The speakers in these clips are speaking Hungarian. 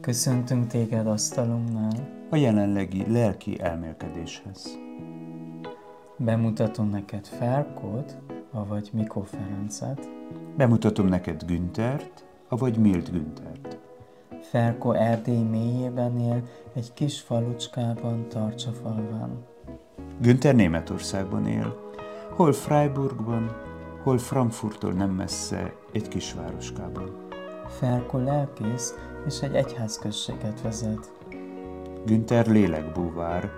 Köszöntünk téged asztalunknál. a jelenlegi lelki elmélkedéshez. Bemutatom neked Ferkót, avagy Mikó Ferencet. Bemutatom neked Güntert, avagy Milt Güntert. Ferko Erdély mélyében él, egy kis falucskában, Tarcsafalván. Günther Németországban él, hol Freiburgban, hol Frankfurttól nem messze, egy kisvároskában. Ferko lelkész, és egy egyházközséget vezet. Günther lélekbúvár,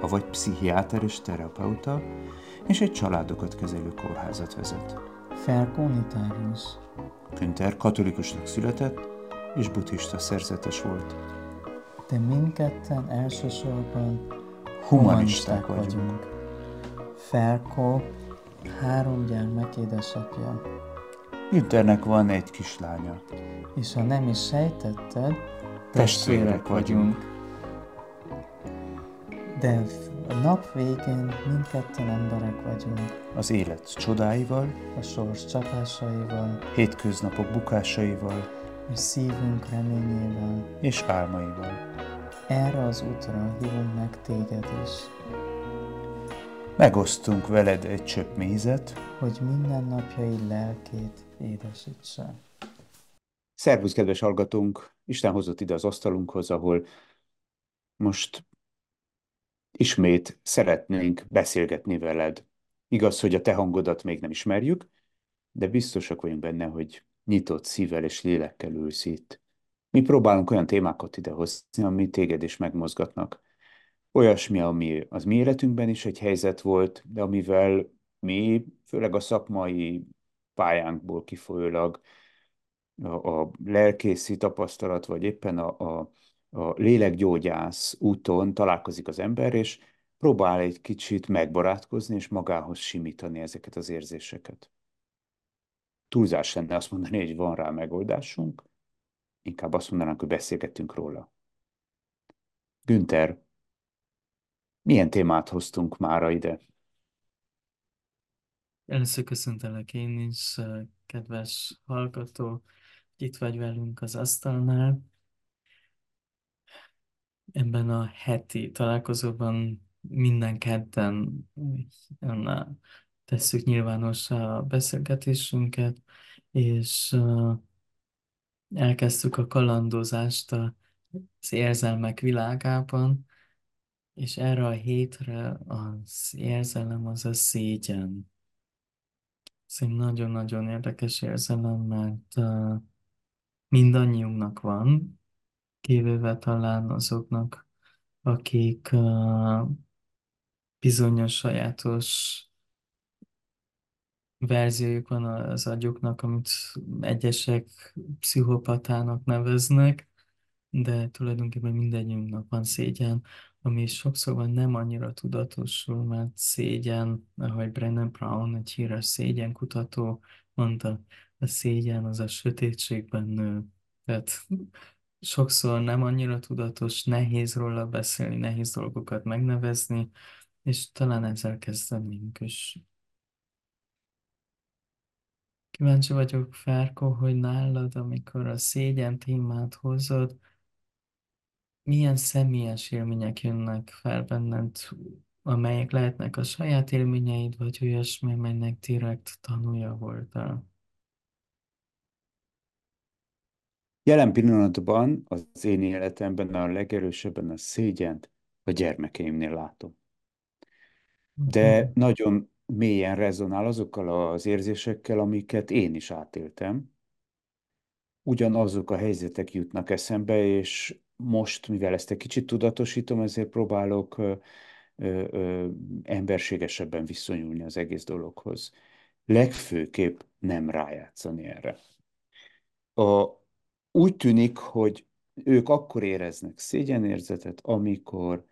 avagy pszichiáter és terapeuta, és egy családokat kezelő kórházat vezet. Ferko unitárius. Günther katolikusnak született, és buddhista szerzetes volt. De mindketten elsősorban Humanisták vagyunk. Ferko három gyermek édesapja. Günthernek van egy kislánya. És ha nem is sejtetted, Testvérek vagyunk. De a nap végén mindketten emberek vagyunk, Az élet csodáival, a sors csapásaival, hétköznapok bukásaival és szívünk reményével. és álmaival. Erre az útra hívunk meg téged is, Megosztunk veled egy csöpp mézet. hogy minden napjai lelkét édesítse. Szervusz, kedves hallgatónk! Isten hozott ide az asztalunkhoz, ahol most ismét szeretnénk beszélgetni veled. Igaz, hogy a te hangodat még nem ismerjük, de biztosak vagyunk benne, hogy nyitott szívvel és lélekkel ülsz itt. Mi próbálunk olyan témákat idehozni, ami téged is megmozgatnak. Olyasmi, ami az mi életünkben is egy helyzet volt, de amivel mi, főleg a szakmai pályánkból kifolyólag, a, a lelkészi tapasztalat, vagy éppen a, a, a lélekgyógyász úton találkozik az ember, és próbál egy kicsit megbarátkozni, és magához simítani ezeket az érzéseket. Túlzás lenne azt mondani, hogy van rá megoldásunk, inkább azt mondanánk, hogy beszélgettünk róla. Günther, milyen témát hoztunk mára ide? Először köszöntelek én is, kedves hallgató, itt vagy velünk az asztalnál. Ebben a heti találkozóban minden kedden tesszük nyilvánossá a beszélgetésünket, és elkezdtük a kalandozást az érzelmek világában, és erre a hétre az érzelem az a szégyen. Egy nagyon-nagyon érdekes érzelem, mert uh, mindannyiunknak van, kivéve talán azoknak, akik bizonyos sajátos verziójuk van az agyuknak, amit egyesek pszichopatának neveznek, de tulajdonképpen mindegyünknek van szégyen, ami sokszor van nem annyira tudatosul, mert szégyen, ahogy Brennan Brown, egy híres szégyenkutató mondta, a szégyen az a sötétségben nő. Tehát sokszor nem annyira tudatos, nehéz róla beszélni, nehéz dolgokat megnevezni, és talán ezzel kezdenünk is. Kíváncsi vagyok, Fárko, hogy nálad, amikor a szégyen témát hozod, milyen személyes élmények jönnek fel benned, amelyek lehetnek a saját élményeid, vagy olyasmi, amelynek direkt tanulja voltál? Jelen pillanatban az én életemben a legerősebben a szégyent a gyermekeimnél látom. De nagyon mélyen rezonál azokkal az érzésekkel, amiket én is átéltem. Ugyanazok a helyzetek jutnak eszembe, és most, mivel ezt egy kicsit tudatosítom, ezért próbálok ö, ö, emberségesebben viszonyulni az egész dologhoz. Legfőképp nem rájátszani erre. A, úgy tűnik, hogy ők akkor éreznek szégyenérzetet, amikor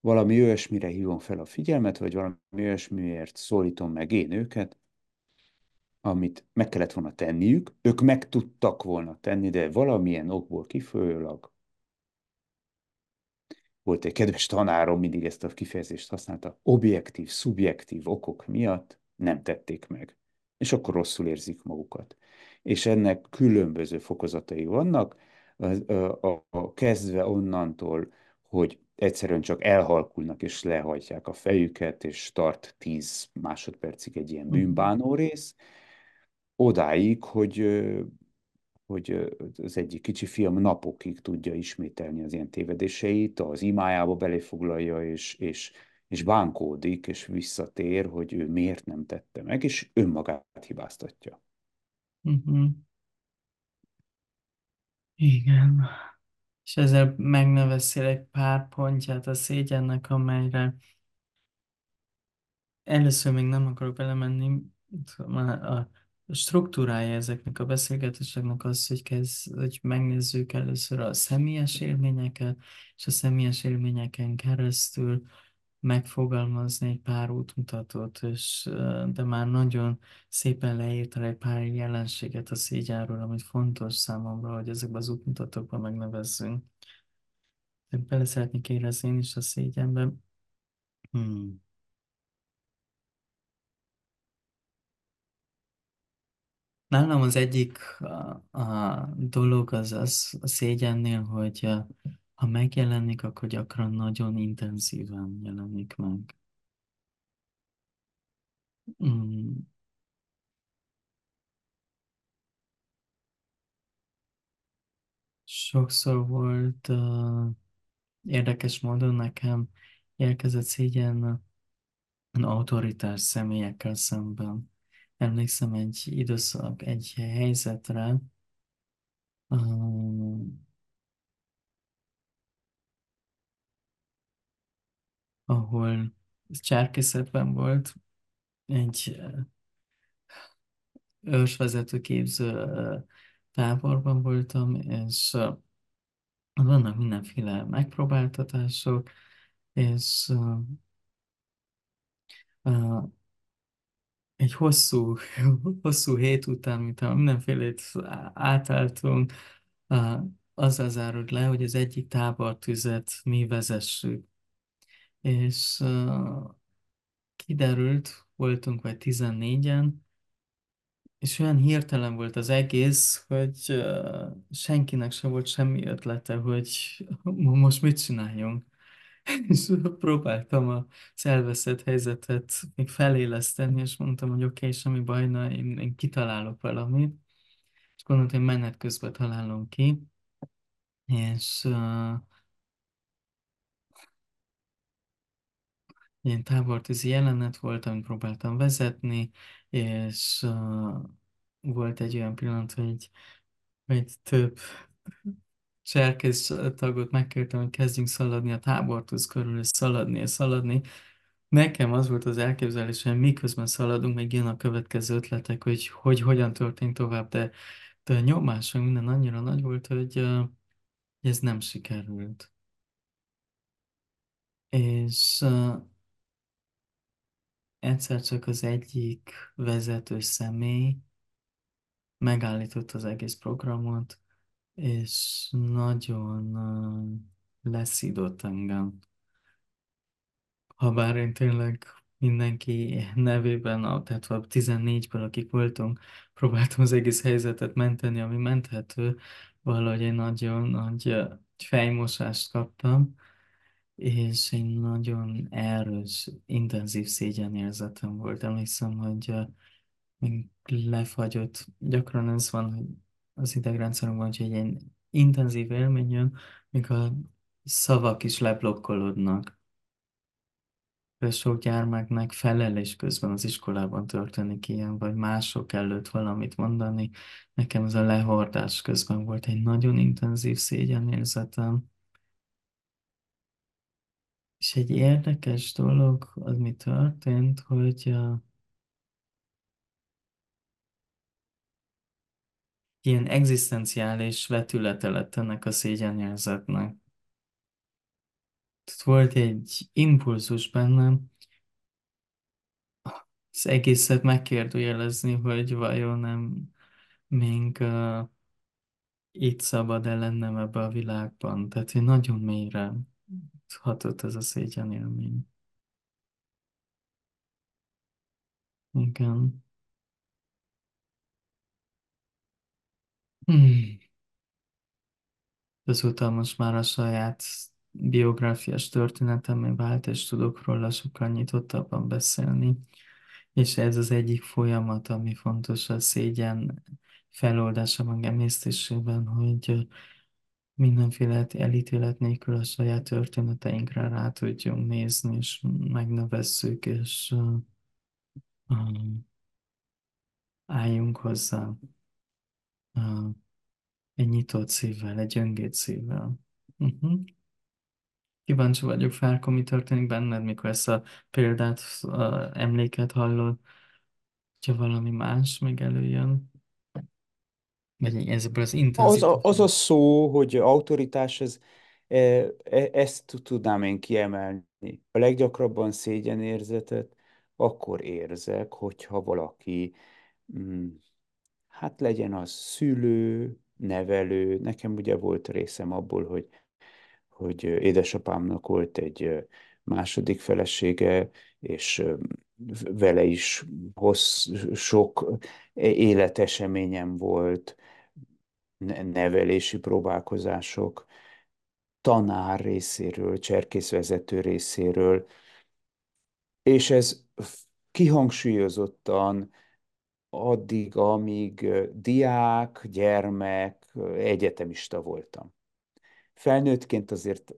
valami olyasmire hívom fel a figyelmet, vagy valami olyasmiért szólítom meg én őket, amit meg kellett volna tenniük, ők meg tudtak volna tenni, de valamilyen okból kifolyólag volt egy kedves tanárom, mindig ezt a kifejezést használta, objektív, szubjektív okok miatt nem tették meg. És akkor rosszul érzik magukat. És ennek különböző fokozatai vannak. a, a, a, kezdve onnantól, hogy egyszerűen csak elhalkulnak és lehajtják a fejüket, és tart 10 másodpercig egy ilyen Mhm. bűnbánó rész, odáig, hogy, hogy az egyik kicsi fiam napokig tudja ismételni az ilyen tévedéseit, az imájába belefoglalja, és, és, és bánkódik, és visszatér, hogy ő miért nem tette meg, és önmagát hibáztatja. Mhm. Igen. És ezzel megneveztél egy pár pontját a szégyennek, amelyre először még nem akarok belemenni, már a struktúrája ezeknek a beszélgetéseknek az, hogy, kezd, hogy megnézzük először a személyes élményeket, és a személyes élményeken keresztül megfogalmazni egy pár útmutatót, és, de már nagyon szépen leírtál egy pár jelenséget a szégyenről, amit fontos számomra, hogy ezekben az útmutatókban megnevezzünk. Bele szeretnék érezni én is a szégyenbe. Hmm. Nálam az egyik a, a dolog az, az a szégyennél, hogy uh, ha megjelenik, akkor gyakran nagyon intenzíven jelenik meg. Hmm. Sokszor volt uh, érdekes módon nekem érkezett szégyen autoritás személyekkel szemben. Emlékszem egy időszak, egy helyzetre, uh, ahol cserkészetben volt, egy ősvezető képző táborban voltam, és vannak mindenféle megpróbáltatások, és egy hosszú, hosszú hét után, mint mindenfélét átáltunk, azzal zárult le, hogy az egyik tábortüzet mi vezessük. És kiderült, voltunk vagy 14-en, És olyan hirtelen volt az egész, hogy senkinek sem volt semmi ötlete, hogy mo- most mit csináljunk. És próbáltam a elveszett helyzetet még feléleszteni, és mondtam, hogy oké, okay, semmi baj, na, én, én kitalálok valamit. És gondoltam, hogy menet közben találom ki. És uh, ilyen tábortűzi jelenet volt, amit próbáltam vezetni, és uh, volt egy olyan pillanat, hogy, hogy több cserkész tagot megkértem, hogy kezdjünk szaladni a tábortúz körül, és szaladni, és szaladni. Nekem az volt az elképzelés, hogy miközben szaladunk, meg jön a következő ötletek, hogy, hogy hogyan történt tovább, de, de a nyomás, minden annyira nagy volt, hogy uh, ez nem sikerült. És uh, egyszer csak az egyik vezető személy megállított az egész programot, és nagyon uh, leszídott engem. Habár én tényleg mindenki nevében, tehát a 14-ből, akik voltunk, próbáltam az egész helyzetet menteni, ami menthető, valahogy egy nagyon nagy fejmosást kaptam, és egy nagyon erős, intenzív szégyenérzetem volt. Emlékszem, hogy ö, még lefagyott, gyakran ez van, hogy az idegrendszerünkben, hogy egy ilyen intenzív élmény jön, míg a szavak is leblokkolódnak sok gyermeknek felelés közben az iskolában történik ilyen, vagy mások előtt valamit mondani. Nekem ez a lehordás közben volt egy nagyon intenzív szégyenérzetem. És egy érdekes dolog, az mi történt, hogy uh, ilyen egzisztenciális vetülete lett ennek a szégyenérzetnek. Tehát volt egy impulzus bennem, az egészet megkérdőjelezni, hogy vajon nem még uh, itt szabad-e lennem ebbe a világban. Tehát, hogy nagyon mélyre hatott ez a szégyenélmény. Igen. Hmm. Azóta most már a saját biográfiás történetemé vált, és tudok róla sokkal nyitottabban beszélni. És ez az egyik folyamat, ami fontos a szégyen feloldása meg emésztésében, hogy mindenféle elítélet nélkül a saját történeteinkre rá tudjunk nézni, és megnevezzük, és uh, um, álljunk hozzá egy nyitott szívvel, egy gyöngét szívvel. Uh-huh. Kíváncsi vagyok, Fárko, mi történik benned, mikor ezt a példát, uh, emléket hallod, hogyha valami más még előjön, vagy ezekből az Az a, az a szó, hogy autoritás, ez, e, e, ezt tudnám én kiemelni. A leggyakrabban szégyenérzetet akkor érzek, hogyha valaki, mm, hát legyen az szülő, nevelő. Nekem ugye volt részem abból, hogy, hogy édesapámnak volt egy második felesége, és vele is hossz, sok életeseményem volt, nevelési próbálkozások, tanár részéről, cserkészvezető részéről, és ez kihangsúlyozottan addig, amíg diák, gyermek, egyetemista voltam. Felnőttként azért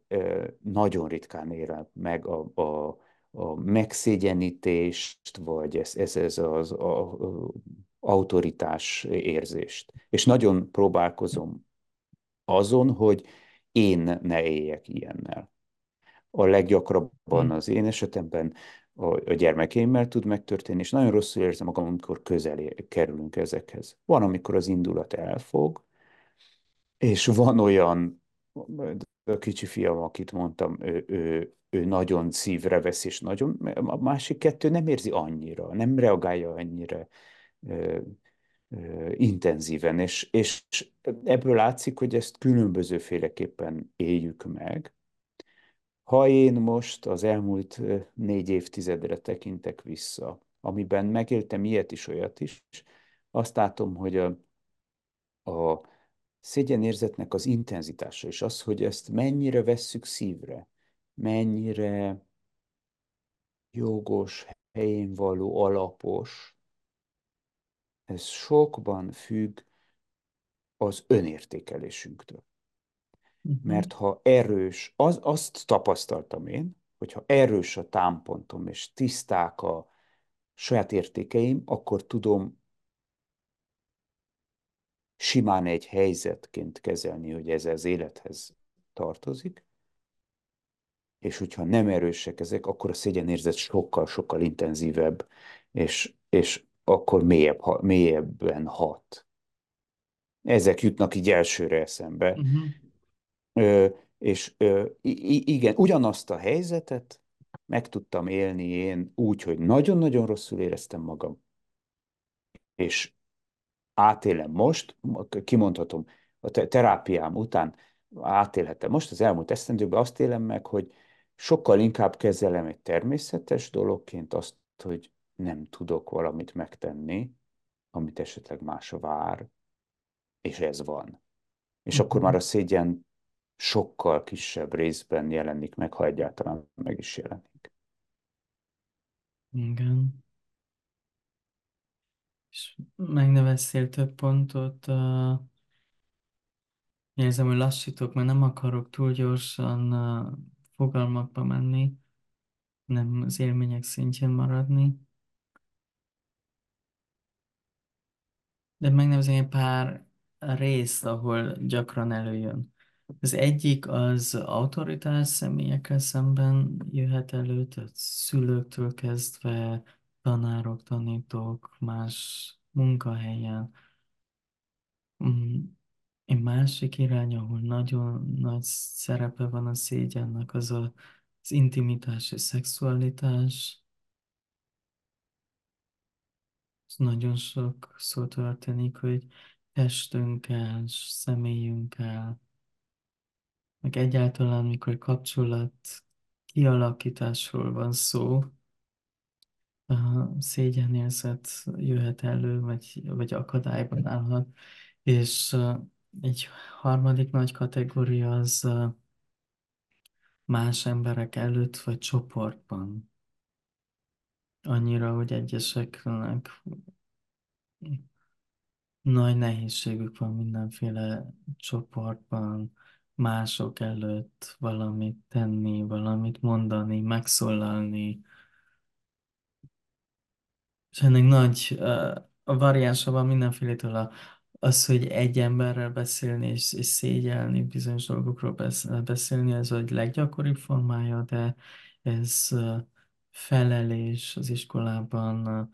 nagyon ritkán érem meg a, a, a megszégyenítést, vagy ez, ez, ez az a, a, autoritás érzést. És nagyon próbálkozom azon, hogy én ne éljek ilyennel. A leggyakrabban Hm. az én esetemben a, gyermekeimmel tud megtörténni, és nagyon rosszul érzem magam, amikor közel kerülünk ezekhez. Van, amikor az indulat elfog, és van olyan, a kicsi fiam, akit mondtam, ő, ő, ő nagyon szívre vesz, és nagyon, a másik kettő nem érzi annyira, nem reagálja annyira ö, ö, intenzíven, és, és ebből látszik, hogy ezt különbözőféleképpen éljük meg. Ha én most az elmúlt négy évtizedre tekintek vissza, amiben megéltem ilyet is, olyat is, azt látom, hogy a, a szégyenérzetnek az intenzitása, és az, hogy ezt mennyire vesszük szívre, mennyire jogos, helyén való, alapos, ez sokban függ az önértékelésünktől. Mhm. Mert ha erős, az, azt tapasztaltam én, hogyha erős a támpontom, és tiszták a saját értékeim, akkor tudom simán egy helyzetként kezelni, hogy ez az élethez tartozik, és hogyha nem erősek ezek, akkor a szégyenérzet sokkal-sokkal intenzívebb, és, és akkor mélyebb, mélyebben hat. Ezek jutnak így elsőre eszembe. Mhm. Ö, és ö, igen, ugyanazt a helyzetet meg tudtam élni én úgy, hogy nagyon-nagyon rosszul éreztem magam, és átélem most, kimondhatom, a te- terápiám után átélhetem most, az elmúlt esztendőben azt élem meg, hogy sokkal inkább kezelem egy természetes dologként azt, hogy nem tudok valamit megtenni, amit esetleg más vár, és ez van. És akkor már Mhm. a szégyen sokkal kisebb részben jelenik meg, ha egyáltalán meg is jelenik. Igen. És megneveztél több pontot. Uh, érzem, hogy lassítok, mert nem akarok túl gyorsan uh, fogalmakba menni, nem az élmények szintjén maradni. De megnevezem egy pár részt, ahol gyakran előjön. Az egyik az autoritás személyekkel szemben jöhet elő, tehát szülőktől kezdve, tanárok, tanítók, más munkahelyen. Mm, Egy másik irány, ahol nagyon nagy szerepe van a szégyennek, az a, az intimitás és szexualitás. Ez nagyon sok szó történik, hogy testünkkel, személyünkkel, meg egyáltalán, mikor kapcsolat kialakításról van szó, a szégyenérzet jöhet elő, vagy, vagy akadályban állhat, és Egy harmadik nagy kategória az más emberek előtt vagy csoportban. Annyira, hogy egyeseknek nagy nehézségük van mindenféle csoportban, mások előtt valamit tenni, valamit mondani, megszólalni. És ennek nagy a variánsa van mindenfélétől a, az, hogy egy emberrel beszélni és, és szégyelni, bizonyos dolgokról besz- beszélni, ez a leggyakoribb formája, de ez felelés az iskolában,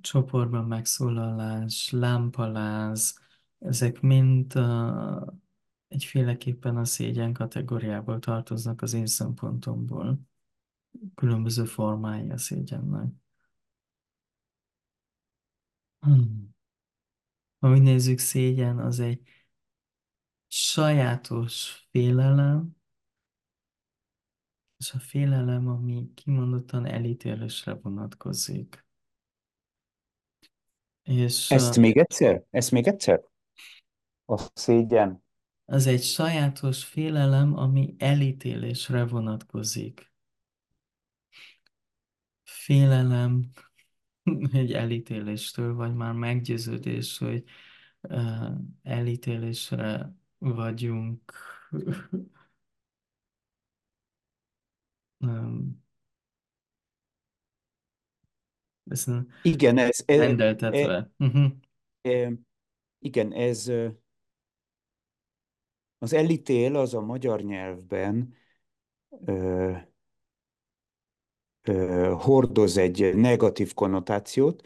csoportban megszólalás, lámpaláz, ezek mind egyféleképpen a szégyen kategóriából tartoznak az én szempontomból. Különböző formái a szégyennek. Hmm. Ha úgy nézzük, szégyen az egy sajátos félelem, és a félelem, ami kimondottan elítélésre vonatkozik. És Ezt még egyszer? Ezt még egyszer? A szégyen. Az egy sajátos félelem, ami elítélésre vonatkozik. Félelem egy elítéléstől, vagy már meggyőződés, hogy uh, elítélésre vagyunk um, Igen, ez, e, e, rendeltetve. Uh-huh. e, igen, ez az elítél az a magyar nyelvben e, e, hordoz egy negatív konnotációt.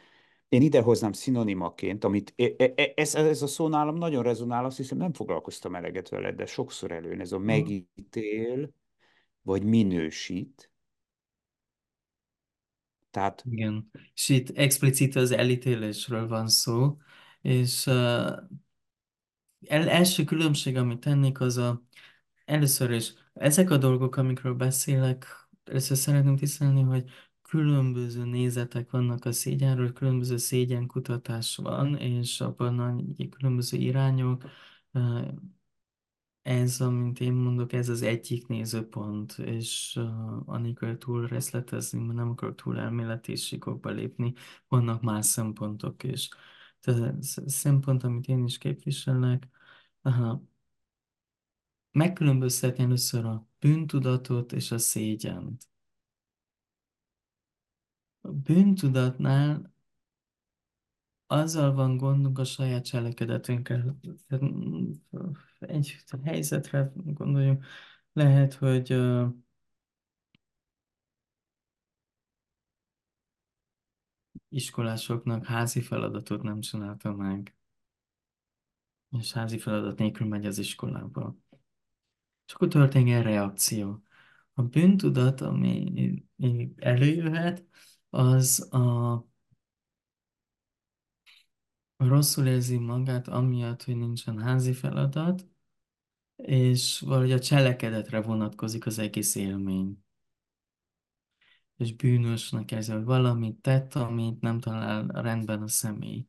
Én idehoznám szinonimaként, amit e, e, e, ez, ez a szó nálam nagyon rezonál, azt hiszem nem foglalkoztam eleget vele, de sokszor előn ez a megítél, vagy minősít. Tehát Igen. És itt explicit az elítélésről van szó, és uh, el, első különbség, amit tennék, az a először is ezek a dolgok, amikről beszélek, először szeretném tisztelni, hogy különböző nézetek vannak a szégyenről, különböző szégyenkutatás van, és abban a különböző irányok, Ez, amint én mondok, ez az egyik nézőpont, és uh, anélkül túl részletezni, mert nem akarok túl elméleti síkokba lépni, vannak más szempontok is. Tehát szempont, amit én is képviselek, uh, megkülönböztetni először a bűntudatot és a szégyent. A bűntudatnál azzal van gondunk a saját cselekedetünkkel. Egy helyzetre gondoljunk, lehet, hogy iskolásoknak házi feladatot nem csinálta meg, és házi feladat nélkül megy az iskolába. És akkor történik egy reakció. A bűntudat, ami előjöhet, az a rosszul érzi magát amiatt, hogy nincsen házi feladat, és valahogy a cselekedetre vonatkozik az egész élmény. És bűnösnek érzi, hogy valamit tett, amit nem talál rendben a személy.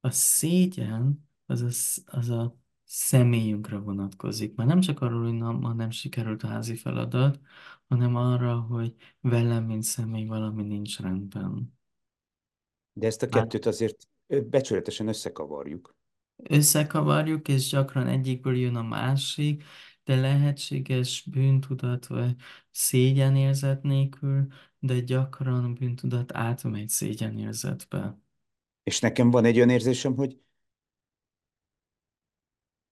A szégyen az a, az a személyünkre vonatkozik. Már nem csak arról, hogy nem, ma nem sikerült a házi feladat, hanem arra, hogy velem, mint személy, valami nincs rendben. De ezt a kettőt azért becsületesen összekavarjuk. összekavarjuk, és gyakran egyikből jön a másik, de lehetséges bűntudat vagy szégyenérzet nélkül, de gyakran a bűntudat átmegy szégyenérzetbe. És nekem van egy olyan érzésem, hogy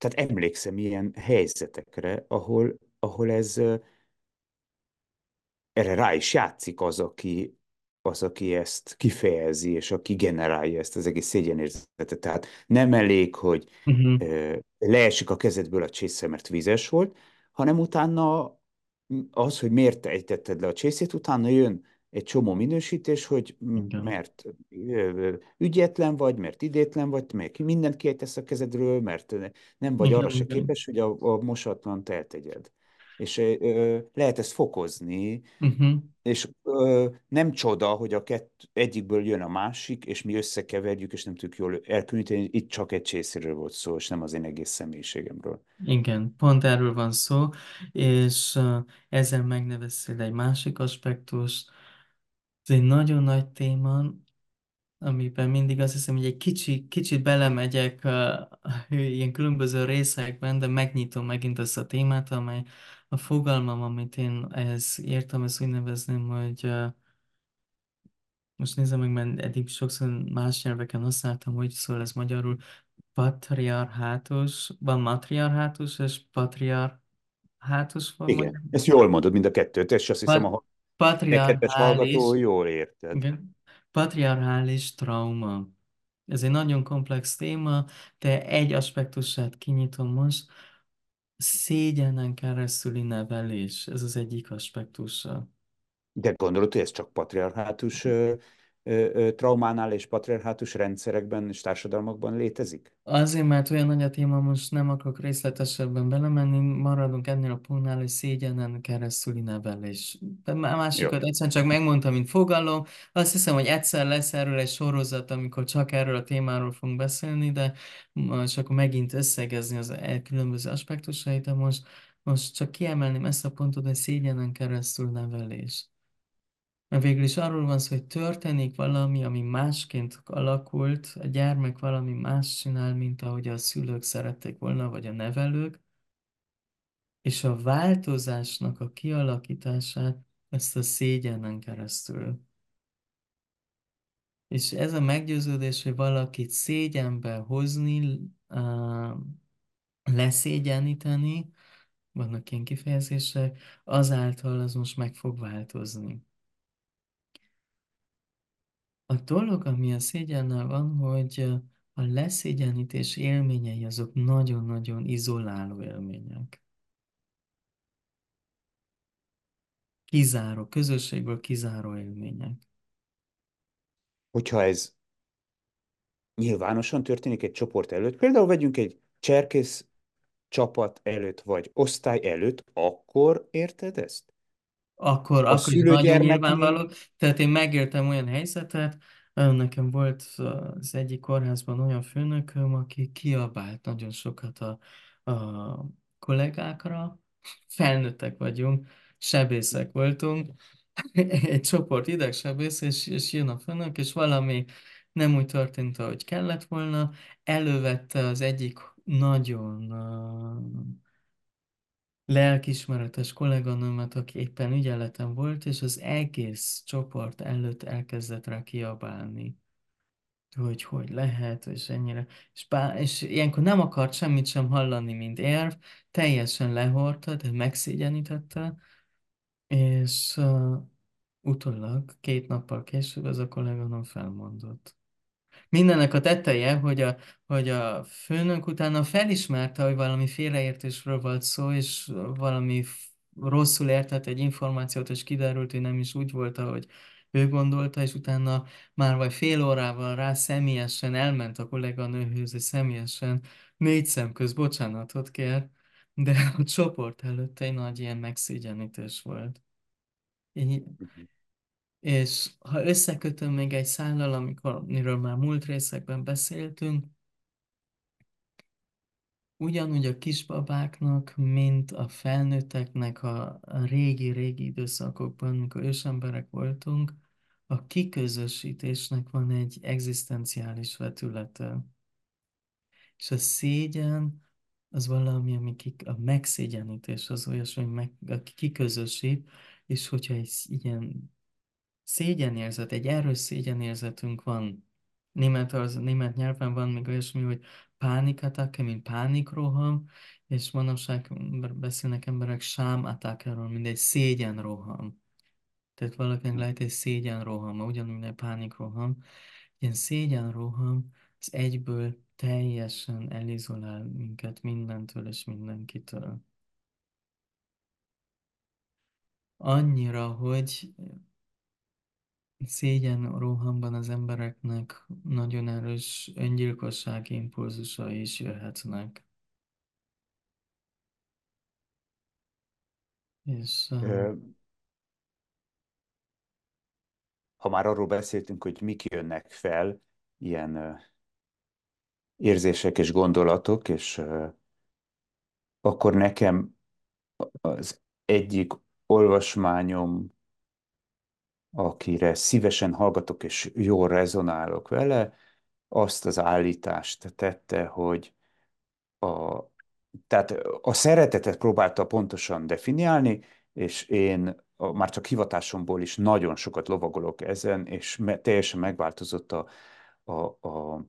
tehát emlékszem ilyen helyzetekre, ahol, ahol ez erre rá is játszik az, aki, az, aki ezt kifejezi, és aki generálja ezt az egész szégyenérzetet. Tehát nem elég, hogy Uh-huh. leesik a kezedből a csésze, mert vizes volt, hanem utána az, hogy miért ejtetted le a csészét, utána jön egy csomó minősítés, hogy Igen. mert ügyetlen vagy, mert idétlen vagy, mert mindent kiejtesz a kezedről, mert nem vagy arra Igen, se igen. képes, hogy a, a mosatlant eltegyed. és ö, lehet ezt fokozni, Uh-huh. és ö, nem csoda, hogy a kett, egyikből jön a másik, és mi összekeverjük, és nem tudjuk jól elkülöníteni. Itt csak egy csészéről volt szó, és nem az én egész személyiségemről. Igen, pont erről van szó, és ezzel megnevezted egy másik aspektus. Ez egy nagyon nagy téma, amiben mindig azt hiszem, hogy egy kicsi, kicsit belemegyek uh, ilyen különböző részekben, de megnyitom megint ezt a témát, amely a fogalmam, amit én ehhez értem, ezt úgy nevezném, hogy uh, most nézem meg, mert eddig sokszor más nyelveken használtam, hogy szól ez magyarul, patriarhátus, van matriarhátus és patriarhátus van Igen, ezt jól mondod, mind a kettőt, és azt hiszem, Pa- a te kedves hallgató patriarchális, jól érted. igen, patriarchális trauma. Ez egy nagyon komplex téma, de egy aspektusát kinyitom most. Szégyenen keresztüli nevelés, ez az egyik aspektusa. De gondolod, hogy ez csak ö, traumánál és patriarhátus rendszerekben és társadalmakban létezik? Azért, mert olyan nagy a téma, most nem akarok részletesebben belemenni, maradunk ennél a pontnál, hogy szégyenen keresztüli nevelés. A Jó. másikat egyszerűen csak megmondtam, mint fogalom. Azt hiszem, hogy egyszer lesz erről egy sorozat, amikor csak erről a témáról fogunk beszélni, de és akkor megint összegezni az e- különböző aspektusait, de most, most csak kiemelném ezt a pontot, hogy szégyenen keresztül nevelés. Mert végül is arról van szó, hogy történik valami, ami másként alakult, a gyermek valami más csinál, mint ahogy a szülők szerették volna, vagy a nevelők, és a változásnak a kialakítását ezt a szégyenen keresztül. És ez a meggyőződés, hogy valakit szégyenbe hozni, leszégyeníteni, vannak ilyen kifejezések, azáltal az most meg fog változni. A dolog, ami a szégyennel van, hogy a leszégyenítés élményei azok nagyon-nagyon izoláló élmények. Kizáró, közösségből kizáró élmények. Hogyha ez nyilvánosan történik egy csoport előtt, például vegyünk egy cserkész csapat előtt, vagy osztály előtt, akkor érted ezt? Akkor, A akkor ez nagyon szülőgyermeki, nyilvánvaló. Tehát én megéltem olyan helyzetet, nekem volt az egyik kórházban olyan főnököm, aki kiabált nagyon sokat a, a kollégákra. Felnőttek vagyunk, sebészek voltunk, egy csoport idegsebész, és, és jön a főnök, és valami nem úgy történt, ahogy kellett volna, elővette az egyik nagyon uh, lelkismeretes kolléganőmet, aki éppen ügyeletem volt, és az egész csoport előtt elkezdett rá kiabálni, hogy hogy lehet, és ennyire. És, bá, és ilyenkor nem akart semmit sem hallani, mint érv, teljesen lehordta, tehát megszégyenítette, és uh, utólag, két nappal később ez a kolléganőm felmondott. Mindennek a tetteje, hogy a, hogy a főnök utána felismerte, hogy valami félreértésről volt szó, és valami rosszul értett egy információt, és kiderült, hogy nem is úgy volt, ahogy ő gondolta, és utána már vagy fél órával rá személyesen elment a kolléganőhöz, és személyesen négy szem köz bocsánatot kér, de a csoport előtt egy nagy ilyen megszégyenítés volt. Így, és ha összekötöm még egy szállal, amikor, amiről már múlt részekben beszéltünk, ugyanúgy a kisbabáknak, mint a felnőtteknek a, régi-régi időszakokban, amikor ősemberek voltunk, a kiközösítésnek van egy egzisztenciális vetülete. És a szégyen az valami, ami kik, a megszégyenítés az olyasmi, meg, aki kiközösít, és hogyha egy ilyen szégyenérzet, egy erős szégyenérzetünk van. Német, az, német nyelven van még olyasmi, hogy pánikattacke, mint pánikroham, és manapság beszélnek emberek sámattackerről, mint egy szégyenroham. Tehát valakinek lehet egy szégyenroham, ugyanúgy, egy pánikroham. Ilyen szégyenroham, az egyből teljesen elizolál minket mindentől és mindenkitől. Annyira, hogy szégyen rohamban az embereknek nagyon erős öngyilkossági impulzusai is jöhetnek. És Ha már arról beszéltünk, hogy mik jönnek fel, ilyen érzések és gondolatok, és akkor nekem az egyik olvasmányom, akire szívesen hallgatok és jól rezonálok vele, azt az állítást tette, hogy a, tehát a szeretetet próbálta pontosan definiálni, és én már csak hivatásomból is nagyon sokat lovagolok ezen, és me, teljesen megváltozott a, a, a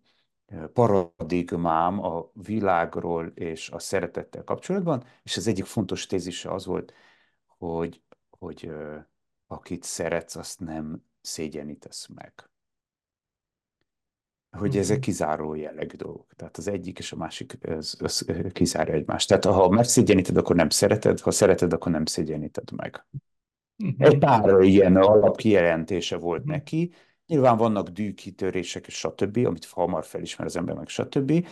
paradigmám a világról és a szeretettel kapcsolatban, és az egyik fontos tézise az volt, hogy, hogy akit szeretsz, azt nem szégyenítesz meg hogy ezek mhm, kizáró jellegű dolgok. Tehát az egyik és a másik az, az kizárja egymást. Tehát ha megszégyeníted, akkor nem szereted, ha szereted, akkor nem szégyeníted meg. Egy mhm, pár ilyen alapkijelentése volt mhm, neki. Nyilván vannak dűkitörések, és stb., amit hamar felismer az ember, meg stb.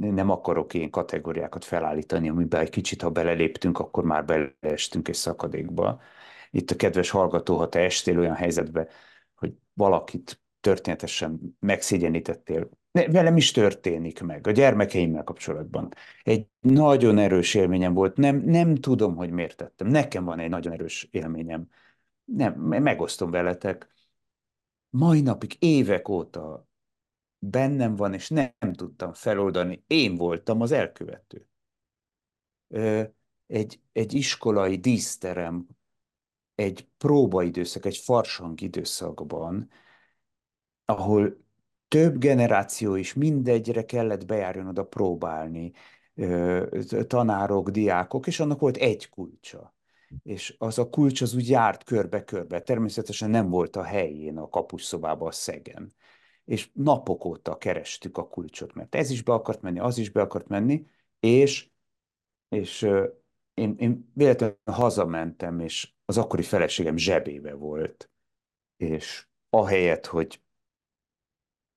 Nem akarok én kategóriákat felállítani, amiben egy kicsit, ha beleléptünk, akkor már beleestünk egy szakadékba. Itt a kedves hallgató, ha te estél olyan helyzetbe, hogy valakit történetesen megszégyenítettél, velem is történik meg, a gyermekeimmel kapcsolatban. Egy nagyon erős élményem volt, nem, nem tudom, hogy miért tettem. Nekem van egy nagyon erős élményem. Nem, megosztom veletek. Mai napig, évek óta bennem van, és nem tudtam feloldani. Én voltam az elkövető. Egy, egy iskolai díszterem, egy próbaidőszak, egy farsang időszakban, ahol több generáció is mindegyre kellett bejárjon oda próbálni, tanárok, diákok, és annak volt egy kulcsa. És az a kulcs az úgy járt körbe-körbe. Természetesen nem volt a helyén a kapusszobában a szegen. És napok óta kerestük a kulcsot, mert ez is be akart menni, az is be akart menni, és, és én, én véletlenül hazamentem, és az akkori feleségem zsebébe volt, és ahelyett, hogy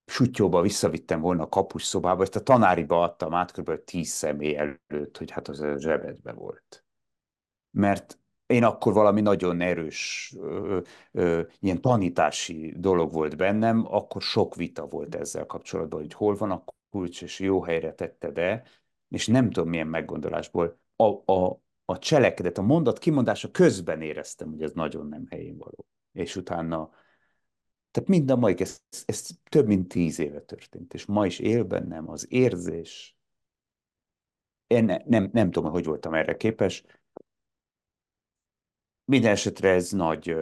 sutyóba visszavittem volna a kapus szobába, ezt a tanáriba adtam át kb. tíz személy előtt, hogy hát az a zsebedbe volt. Mert én akkor valami nagyon erős ö, ö, ilyen tanítási dolog volt bennem, akkor sok vita volt ezzel kapcsolatban, hogy hol van a kulcs, és jó helyre tette de, és nem tudom milyen meggondolásból a, a, a cselekedet, a mondat kimondása közben éreztem, hogy ez nagyon nem helyén való. És utána tehát mind a mai, ez, ez több mint tíz éve történt, és ma is él bennem az érzés. Én ne, nem, nem tudom, hogy voltam erre képes. Minden esetre ez nagy,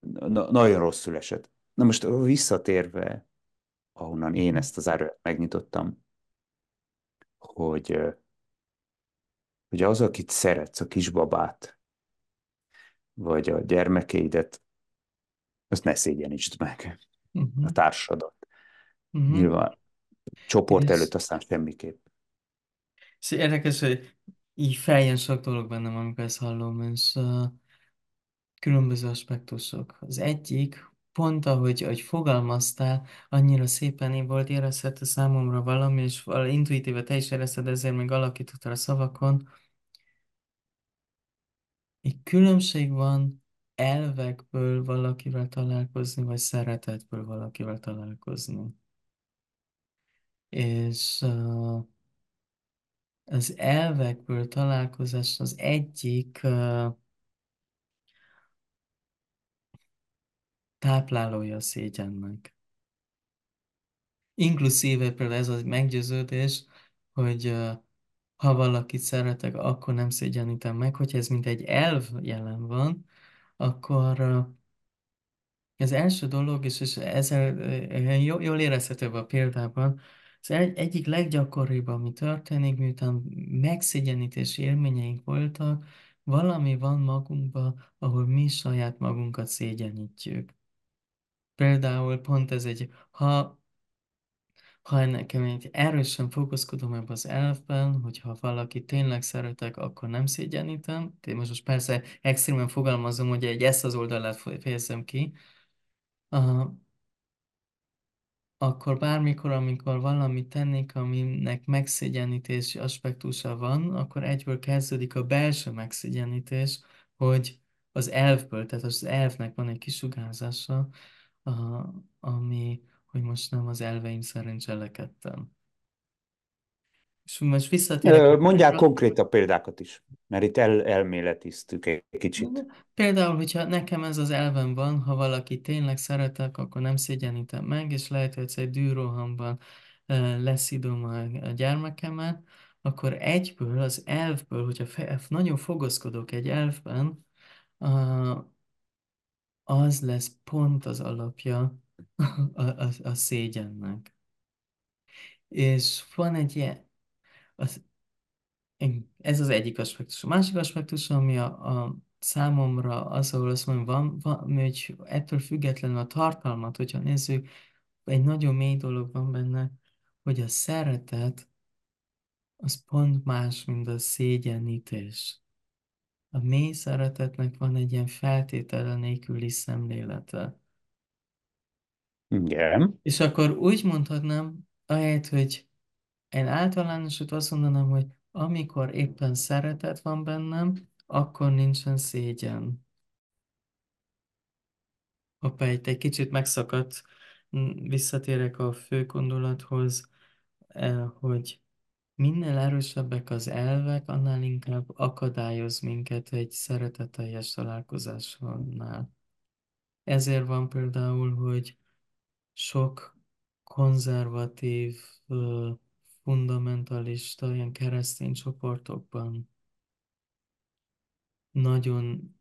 na, nagyon rosszul esett. Na most visszatérve, ahonnan én ezt az árat megnyitottam, hogy, hogy az, akit szeretsz, a kisbabát, vagy a gyermekeidet, azt ne szégyenítsd meg, a mhm, társadat. mhm. Nyilván csoport És, előtt aztán semmiképp. és érdekes, hogy így feljön sok dolog bennem, amikor ezt hallom, és uh, különböző aspektusok. Az egyik, pont ahogy, ahogy fogalmaztál, annyira szépen volt érezhető számomra valami, és val- intuitíve te is érezted, ezért még alakítottál a szavakon. Egy különbség van elvekből valakivel találkozni, vagy szeretetből valakivel találkozni. És uh, az elvekből találkozás az egyik uh, táplálója a szégyennek. Inkluszíve például ez a meggyőződés, hogy ha valakit szeretek, akkor nem szégyenítem meg, hogyha ez mint egy elv jelen van, akkor az első dolog, és, és ezzel jól, érezhető a példában, az egy, egyik leggyakoribb, ami történik, miután megszégyenítési élményeink voltak, valami van magunkban, ahol mi saját magunkat szégyenítjük. Például pont ez egy, ha Ha nekem egy erősen fókuszkodom ebbe az elfben, hogyha valaki tényleg szeretek, akkor nem szégyenítem. Én most, most persze extrémen fogalmazom, hogy egy ezt az oldalát fejezem ki. Uh, akkor bármikor, amikor valamit tennék, aminek megszégyenítési aspektusa van, akkor egyből kezdődik a belső megszégyenítés, hogy az elfből, tehát az elfnek van egy kisugárzása, a, ami, hogy most nem az elveim szerint cselekedtem. És most visszatérek Mondják konkrétabb példákat is, mert itt el, elméletiztük egy kicsit. Például, hogyha nekem ez az elvem van, ha valaki tényleg szeretek, akkor nem szégyenítem meg, és lehet, hogy egy dűrohamban leszidom a, gyermekemet, akkor egyből az elfből, hogyha fe, nagyon fogozkodok egy elfben, ah, az lesz pont az alapja a, a, a szégyennek. És van egy ilyen, az, Ez az egyik aspektus. A másik aspektus, ami a, a számomra az, ahol azt mondom, van, van, hogy ettől függetlenül a tartalmat, hogyha nézzük, egy nagyon mély dolog van benne, hogy a szeretet az pont más, mint a szégyenítés. A mély szeretetnek van egy ilyen feltétele nélküli szemlélete. Igen. És akkor úgy mondhatnám, ahelyett, hogy én általánosat azt mondanám, hogy amikor éppen szeretet van bennem, akkor nincsen szégyen. Hoppá, itt egy kicsit megszakadt, visszatérek a fő gondolathoz, eh, hogy minél erősebbek az elvek, annál inkább akadályoz minket egy szeretetteljes találkozásnál. Ezért van például, hogy sok konzervatív, fundamentalista, ilyen keresztény csoportokban nagyon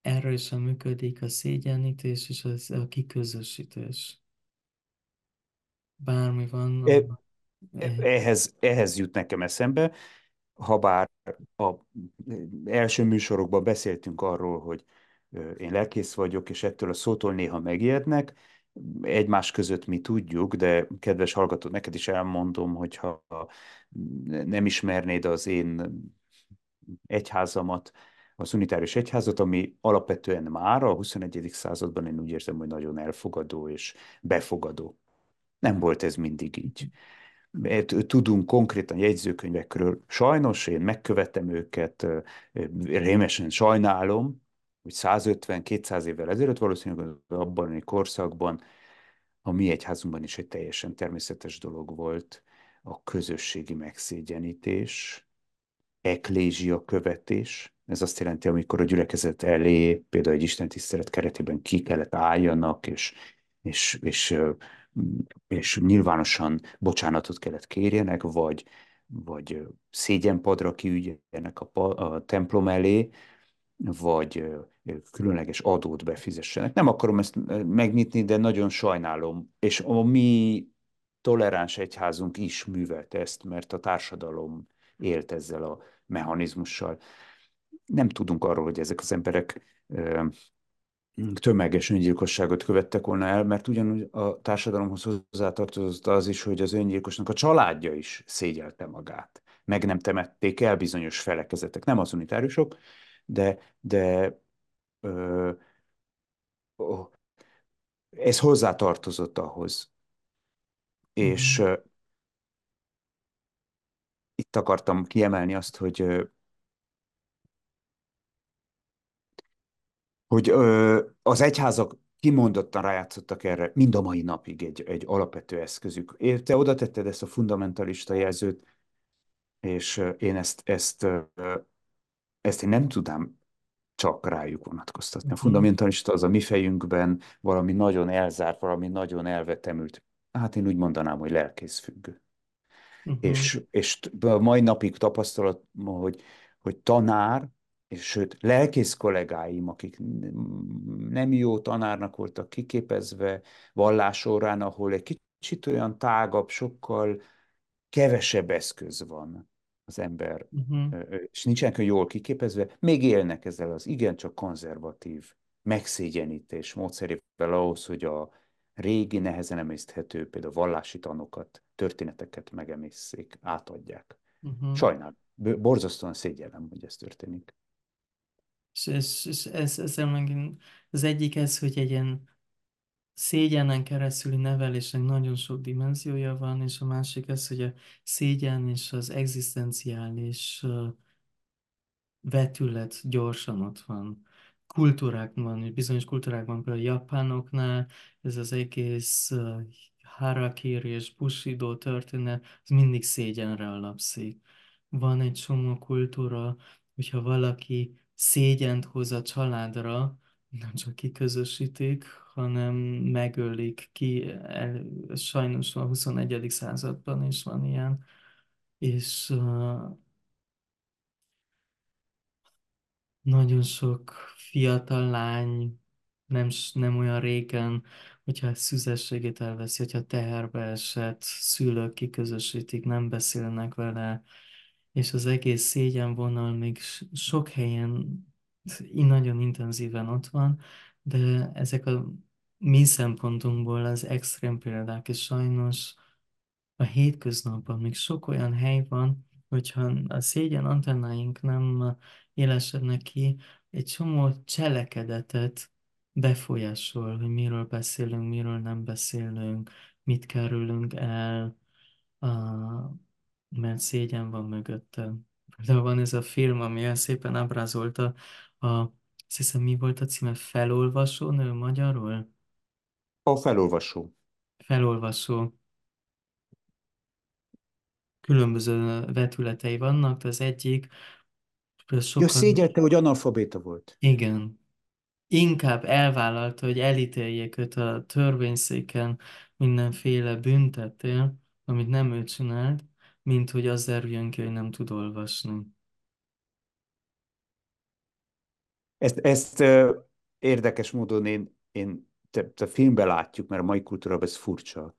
erősen működik a szégyenítés és az, a kiközösítés. Bármi van, eh, Ehhez, ehhez jut nekem eszembe, habár a első műsorokban beszéltünk arról, hogy én lelkész vagyok, és ettől a szótól néha megijednek, egymás között mi tudjuk, de kedves hallgató, neked is elmondom, hogyha nem ismernéd az én egyházamat, az unitárius egyházat, ami alapvetően már a 21. században én úgy érzem, hogy nagyon elfogadó és befogadó. Nem volt ez mindig így. Tudunk konkrétan jegyzőkönyvekről. Sajnos én megkövetem őket, rémesen sajnálom, hogy 150-200 évvel ezelőtt valószínűleg abban a korszakban a mi egyházunkban is egy teljesen természetes dolog volt a közösségi megszégyenítés, eklézsia követés. Ez azt jelenti, amikor a gyülekezet elé, például egy istentisztelet keretében ki kellett álljanak, és, és, és, és nyilvánosan bocsánatot kellett kérjenek, vagy, vagy szégyenpadra kiügyenek a, a templom elé, vagy különleges adót befizessenek. Nem akarom ezt megnyitni, de nagyon sajnálom. És a mi toleráns egyházunk is művelte ezt, mert a társadalom élt ezzel a mechanizmussal. Nem tudunk arról, hogy ezek az emberek tömeges öngyilkosságot követtek volna el, mert ugyanúgy a társadalomhoz hozzátartozott az is, hogy az öngyilkosnak a családja is szégyelte magát. Meg nem temették el bizonyos felekezetek, nem az unitáriusok, de, de ö, ö, ez hozzátartozott ahhoz. És mhm, ö, itt akartam kiemelni azt, hogy hogy ö, az egyházak kimondottan rájátszottak erre mind a mai napig egy, egy alapvető eszközük. Te oda tetted ezt a fundamentalista jelzőt, és én ezt, ezt, ezt én nem tudám csak rájuk vonatkoztatni. A mhm, fundamentalista az a mi fejünkben valami nagyon elzárt, valami nagyon elvetemült. Hát én úgy mondanám, hogy lelkészfüggő. mhm, És, és a mai napig tapasztalat, hogy, hogy tanár, és sőt, lelkész kollégáim, akik nem jó tanárnak voltak kiképezve vallásórán, ahol egy kicsit olyan tágabb, sokkal kevesebb eszköz van az ember, mhm, és nincsenek jól kiképezve, még élnek ezzel az igencsak konzervatív megszégyenítés módszerével ahhoz, hogy a régi, nehezen emészthető, például vallási tanokat, történeteket megemészszék, átadják. mhm. Sajnálom, borzasztóan szégyellem, hogy ez történik. És, és, és ez, ezzel megint az egyik ez, hogy egy ilyen szégyenen keresztüli nevelésnek nagyon sok dimenziója van, és a másik az, hogy a szégyen és az egzisztenciális vetület gyorsan ott van. Kultúrákban, bizonyos kultúrákban, például a japánoknál, ez az egész harakiri és bushido történet, ez mindig szégyenre alapszik. Van egy csomó kultúra, hogyha valaki szégyent hoz a családra, nem csak kiközösítik, hanem megölik ki. El- Sajnos a 21. században is van ilyen. És uh, nagyon sok fiatal lány nem, nem olyan régen, hogyha a szüzességét elveszi, hogyha teherbe esett, szülők kiközösítik, nem beszélnek vele, és az egész szégyenvonal még sok helyen nagyon intenzíven ott van, de ezek a mi szempontunkból az extrém példák, és sajnos a hétköznapban még sok olyan hely van, hogyha a szégyen antennáink nem élesednek ki, egy csomó cselekedetet befolyásol, hogy miről beszélünk, miről nem beszélünk, mit kerülünk el, mert szégyen van mögötte. Például van ez a film, ami olyan szépen ábrázolta, a, azt hiszem mi volt a címe, Felolvasó nő magyarul? A felolvasó. Felolvasó. Különböző vetületei vannak, de az egyik, például Ja, sokan, szégyelte, hogy analfabéta volt. igen, inkább elvállalta, hogy elítéljék őt a törvényszéken mindenféle büntettél, amit nem ő csinált, mint hogy az derüljön ki, hogy nem tud olvasni. Ezt, ezt ö, érdekes módon én, én te, te filmben látjuk, mert a mai kultúrában ez furcsa,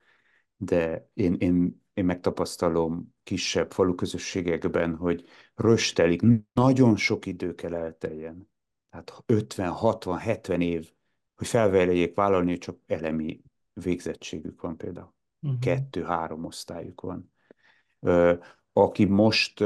de én, én, én megtapasztalom kisebb faluközösségekben, hogy röstelik, nagyon sok idő kell elteljen. Tehát 50, 60, 70 év, hogy felvállalják vállalni, hogy csak elemi végzettségük van például. Uh-huh. Kettő-három osztályuk van. Aki most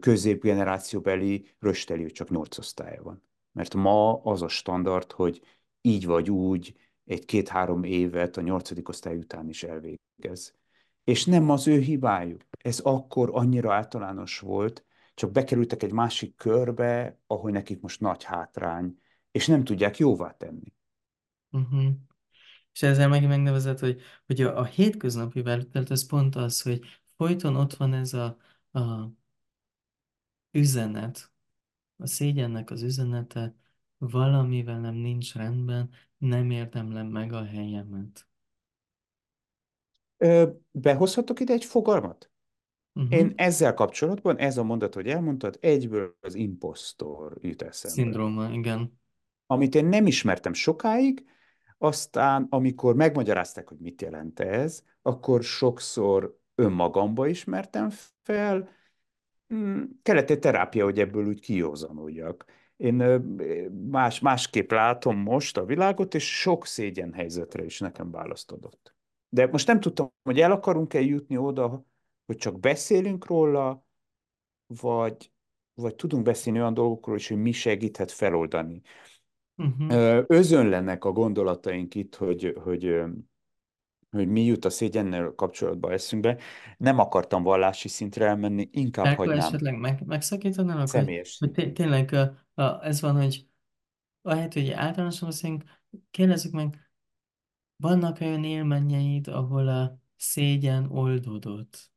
középgenerációbeli rösteli, hogy csak nyolc osztálya van. Mert ma az a standard, hogy így vagy úgy egy-két-három évet a nyolcadik osztály után is elvégez. És nem az ő hibájuk. Ez akkor annyira általános volt, csak bekerültek egy másik körbe, ahol nekik most nagy hátrány, és nem tudják jóvá tenni. Uh-huh. És ezzel megint megnevezett, hogy, hogy a, a hétköznapi velület, ez pont az, hogy folyton ott van ez a, a üzenet, a szégyennek az üzenete, valami velem nincs rendben, nem érdemlem meg a helyemet. Ö, behozhatok ide egy fogalmat? Uh-huh. Én ezzel kapcsolatban, ez a mondat, hogy elmondtad, egyből az impostor jut eszembe. Szindróma, igen. Amit én nem ismertem sokáig, aztán, amikor megmagyarázták, hogy mit jelent ez, akkor sokszor önmagamba ismertem fel, Mm, kellett egy terápia, hogy ebből úgy kiózanodjak. Én más, másképp látom most a világot, és sok szégyen helyzetre is nekem választ adott. De most nem tudtam, hogy el akarunk-e jutni oda, hogy csak beszélünk róla, vagy, vagy tudunk beszélni olyan dolgokról is, hogy mi segíthet feloldani. Uh-huh. Özönlenek a gondolataink itt, hogy, hogy, hogy mi jut a szégyennel kapcsolatban eszünkbe. Nem akartam vallási szintre elmenni, inkább Akkor hagynám esetleg meg, megszakítanálok, hogy, személyes hogy szinten. tényleg a, a, ez van, hogy ahelyett, hogy általánosan beszélünk, kérdezzük meg, vannak olyan élményeid, ahol a szégyen oldódott?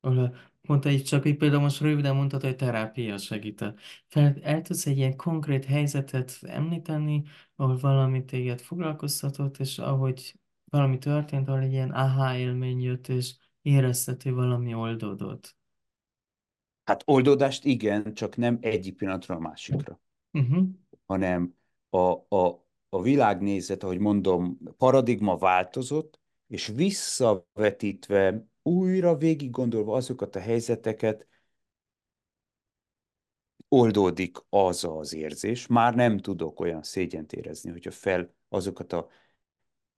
Ahol a, mondta így, csak így például most röviden mondtad, hogy terápia segített. Fel, el tudsz egy ilyen konkrét helyzetet említeni, ahol valami téged foglalkoztatott, és ahogy valami történt, ahol egy ilyen aha élmény jött, és hogy valami oldódott. Hát oldódást igen, csak nem egyik pillanatra a másikra, Uh-huh. hanem a, a, a világnézet, ahogy mondom, paradigma változott, és visszavetítve, újra végig gondolva azokat a helyzeteket, oldódik az az érzés. Már nem tudok olyan szégyent érezni, hogyha fel azokat a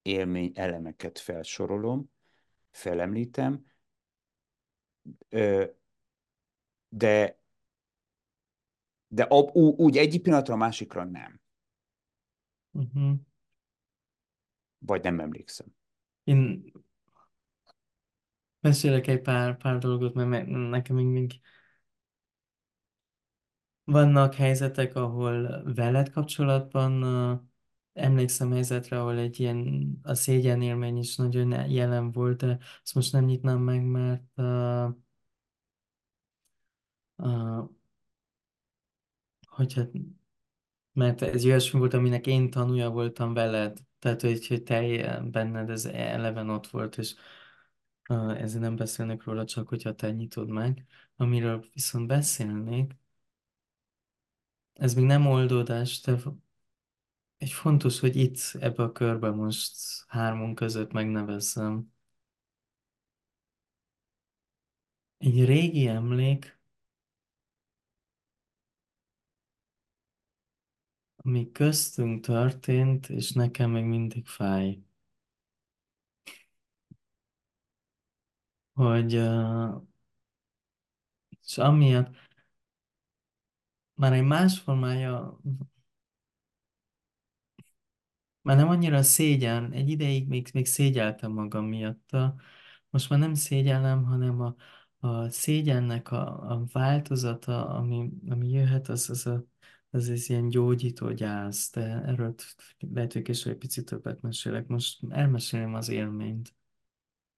élmény elemeket felsorolom, felemlítem, de, de ab, úgy egyik pillanatra a másikra nem. Uh-huh. vagy nem emlékszem. Én mesélek egy pár, pár dolgot, mert me- nekem még, még vannak helyzetek, ahol veled kapcsolatban emlékszem helyzetre, ahol egy ilyen a szégyenélmény is nagyon jelen volt, de azt most nem nyitnám meg, mert uh, uh, hogyha Mert ez olyasmi volt, aminek én tanúja voltam veled. Tehát, hogy, hogy te benned ez eleven ott volt, és uh, ezért nem beszélnek róla, csak hogyha te nyitod meg. Amiről viszont beszélnék, ez még nem oldódás, de egy fontos, hogy itt ebbe a körbe most hármunk között megnevezzem. Egy régi emlék, ami köztünk történt, és nekem még mindig fáj. Hogy, uh, és amiatt már egy más formája Már nem annyira szégyen, egy ideig még, még szégyeltem magam miatta. Most már nem szégyellem, hanem a, a szégyennek a, a változata, ami, ami jöhet, az, az, a, az ez ilyen gyógyító gyász, de erről lehet, hogy később egy picit többet mesélek. Most elmesélem az élményt.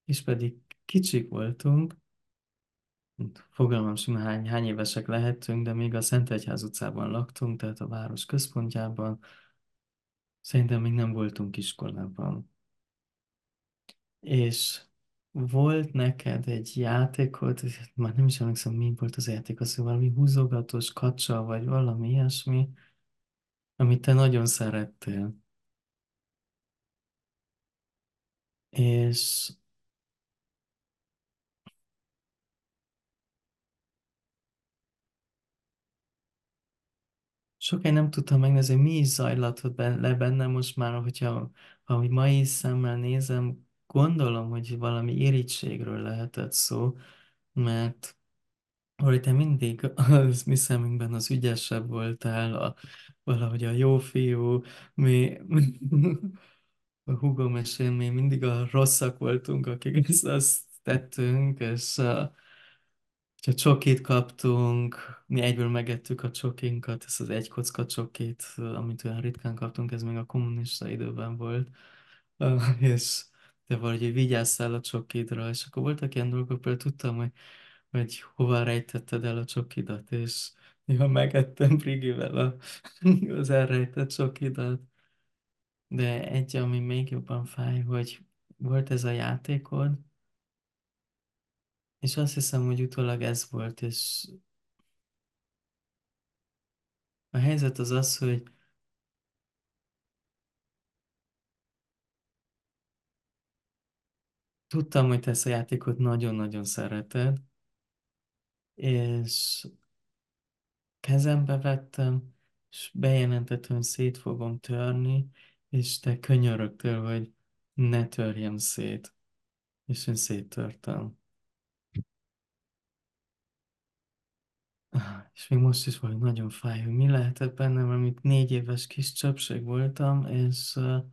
És pedig kicsik voltunk, fogalmam sem hány, hány évesek lehettünk, de még a Szentegyház utcában laktunk, tehát a város központjában. Szerintem még nem voltunk iskolában. És volt neked egy játékod, már nem is emlékszem, mi volt az játék, az valami húzogatós kacsa, vagy valami ilyesmi, amit te nagyon szerettél. És sokáig nem tudtam megnézni, hogy mi is zajlatott le bennem most már, hogyha ha mai szemmel nézem, gondolom, hogy valami irítségről lehetett szó, mert hogy te mindig az mi szemünkben az ügyesebb voltál, a, valahogy a jó fiú, mi, a húgom és én mi mindig a rosszak voltunk, akik ezt tettünk, és uh, ha csokit kaptunk, mi egyből megettük a csokinkat, ezt az egy kocka csokit, amit olyan ritkán kaptunk, ez még a kommunista időben volt, és te valahogy vigyázzál a csokidra, és akkor voltak ilyen dolgok, például tudtam, hogy hogy hova rejtetted el a csokidat, és néha megettem Brigivel a, az elrejtett csokidat. De egy, ami még jobban fáj, hogy volt ez a játékod, és azt hiszem, hogy utólag ez volt, és a helyzet az az, hogy tudtam, hogy te ezt a játékot nagyon-nagyon szereted, és kezembe vettem, és bejelentettem, szét fogom törni, és te könyörögtél, hogy ne törjem szét. És én széttörtem. És még most is vagy nagyon fáj, hogy mi lehetett bennem, amit négy éves kis csöpség voltam, és, uh,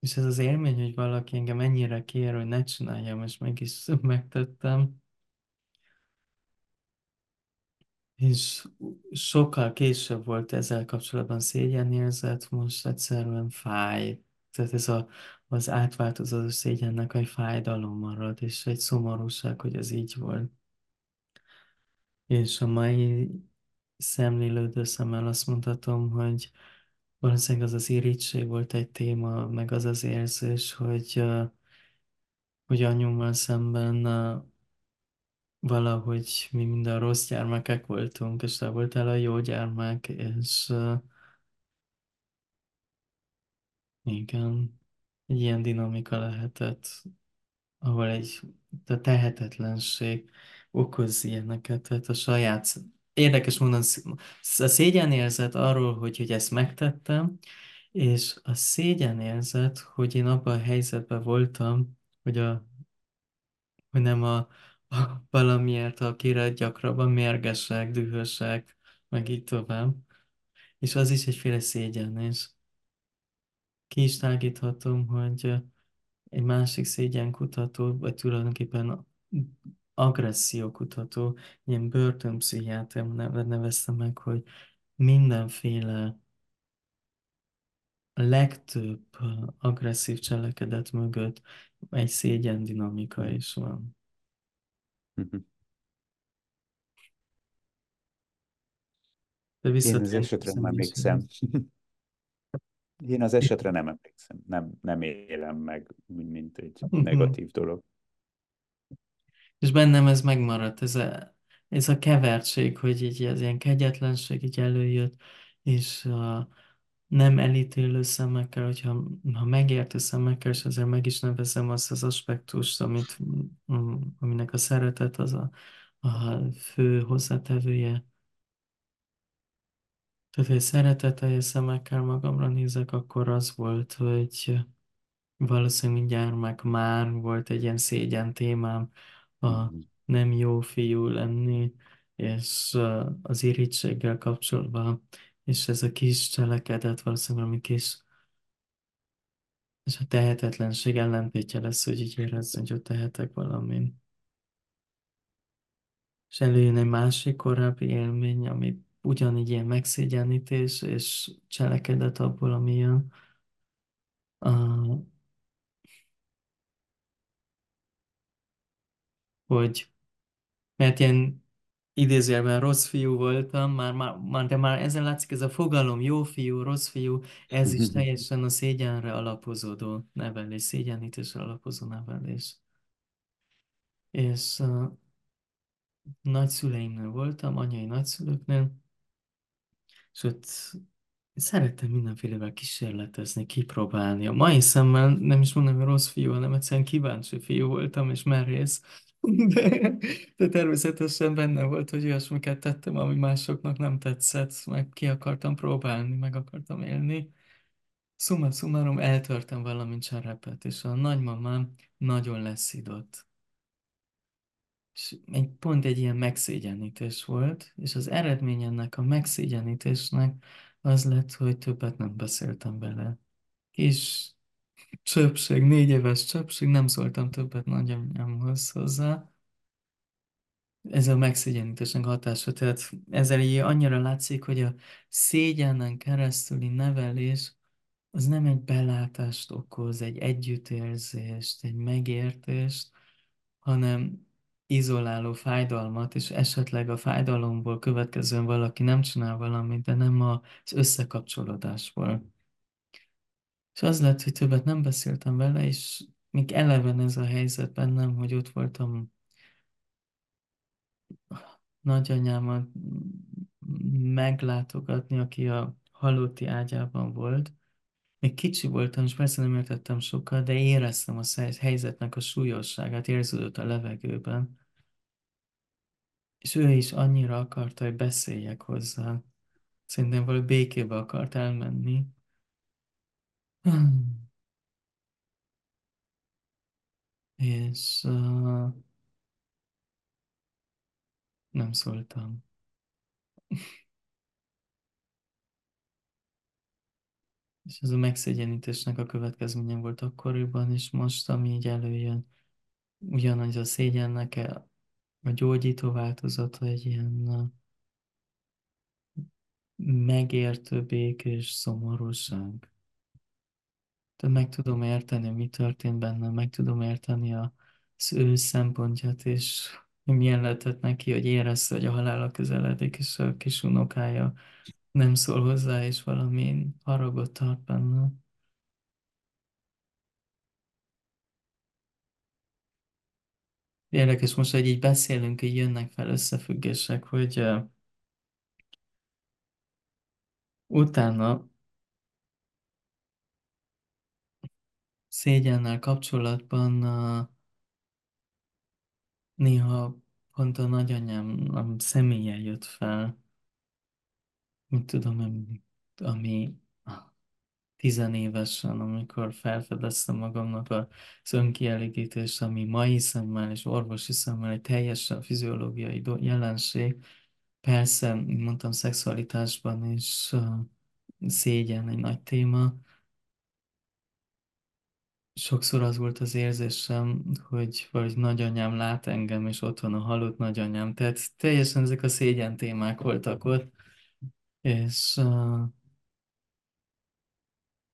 és ez az élmény, hogy valaki engem ennyire kér, hogy ne csináljam, és meg is megtettem, és sokkal később volt ezzel kapcsolatban szégyenérzet, most egyszerűen fáj. Tehát ez a, az átváltozó szégyennek egy fájdalom marad, és egy szomorúság, hogy ez így volt. És a mai szemlélődő szemmel azt mondhatom, hogy valószínűleg az az irítség volt egy téma, meg az az érzés, hogy, hogy anyummal szemben valahogy mi mind a rossz gyermekek voltunk, és te voltál a jó gyermek, és igen, egy ilyen dinamika lehetett, ahol egy a tehetetlenség okoz ilyeneket, tehát a saját Érdekes mondan, a szégyenérzet arról, hogy, hogy ezt megtettem, és a szégyenérzet, hogy én abban a helyzetben voltam, hogy, a, hogy nem a, a valamiért, akire gyakrabban mérgesek, dühösek, meg így tovább. És az is egyféle szégyen, és ki is tágíthatom, hogy egy másik szégyenkutató, vagy tulajdonképpen agressziókutató, ilyen börtönpszichiáter neve- nevezte meg, hogy mindenféle legtöbb agresszív cselekedet mögött egy szégyen dinamika is van. De Én az visszatérünk esetre emlékszem. Én az esetre nem emlékszem. Nem, nem élem meg, mint egy negatív dolog. És bennem ez megmaradt, ez a, ez a kevertség, hogy így az ilyen kegyetlenség így előjött, és a nem elítélő szemekkel, hogyha ha megértő szemekkel, és azért meg is nevezem azt az aspektust, amit, mm, aminek a szeretet az a, a fő hozzátevője. Tehát, hogy szeretetteljes szemekkel magamra nézek, akkor az volt, hogy valószínűleg gyermek már volt egy ilyen szégyen témám, a Mhm. nem jó fiú lenni, és az irítséggel kapcsolatban, és ez a kis cselekedet valószínűleg valami kis, és a tehetetlenség ellentétje lesz, hogy így érezzem, hogy tehetek valamin. És előjön egy másik korábbi élmény, ami ugyanígy ilyen megszégyenítés és cselekedet abból, ami jön. Uh, hogy mert ilyen idézőjelben rossz fiú voltam, már, már, már, de már ezen látszik ez a fogalom, jó fiú, rossz fiú, ez is teljesen a szégyenre alapozódó nevelés, szégyenítésre alapozó nevelés. És uh, nagyszüleimnél voltam, anyai nagyszülőknél, és ott szerettem mindenfélevel kísérletezni, kipróbálni. A mai szemmel nem is mondom, hogy rossz fiú, hanem egyszerűen kíváncsi fiú voltam, és merész. De, de természetesen benne volt, hogy olyasmiket tettem, ami másoknak nem tetszett, meg ki akartam próbálni, meg akartam élni. Summa summarum eltörtem valamint cserepet, és a nagymamám nagyon leszidott. És egy, pont egy ilyen megszégyenítés volt, és az eredmény ennek a megszégyenítésnek az lett, hogy többet nem beszéltem bele. Kis csöpség, négy éves csöpség, nem szóltam többet nagyanyámhoz hozzá. Ez a megszégyenítésnek hatása. Tehát ezzel így annyira látszik, hogy a szégyenen keresztüli nevelés az nem egy belátást okoz, egy együttérzést, egy megértést, hanem izoláló fájdalmat, és esetleg a fájdalomból következően valaki nem csinál valamit, de nem az összekapcsolódásból. És az lett, hogy többet nem beszéltem vele, és még eleven ez a helyzet bennem, hogy ott voltam nagyanyámat meglátogatni, aki a halotti ágyában volt. Még kicsi voltam, és persze nem értettem sokat, de éreztem a helyzetnek a súlyosságát, érződött a levegőben. És ő is annyira akarta, hogy beszéljek hozzá. Szerintem valami békébe akart elmenni. És uh, nem szóltam. És ez a megszégyenítésnek a következménye volt akkoriban, és most, ami így előjön, ugyanaz a szégyennek a a gyógyító változata egy ilyen megértő, békés szomorúság. Tehát meg tudom érteni, mi történt benne, meg tudom érteni az ő szempontját, és milyen lehetett neki, hogy érezte, hogy a halála közeledik, és a kis unokája nem szól hozzá, és valami haragot tart benne. Érdekes most, hogy így beszélünk, így jönnek fel összefüggések, hogy uh, utána szégyennel kapcsolatban uh, néha pont a nagyanyám személye jött fel, mit tudom, ami, ami tizenévesen, amikor felfedeztem magamnak az önkielégítést, ami mai szemmel és orvosi szemmel egy teljesen fiziológiai jelenség, Persze, mint mondtam, szexualitásban is szégyen egy nagy téma. Sokszor az volt az érzésem, hogy vagy nagyanyám lát engem, és ott van a halott nagyanyám. Tehát teljesen ezek a szégyen témák voltak ott, és uh,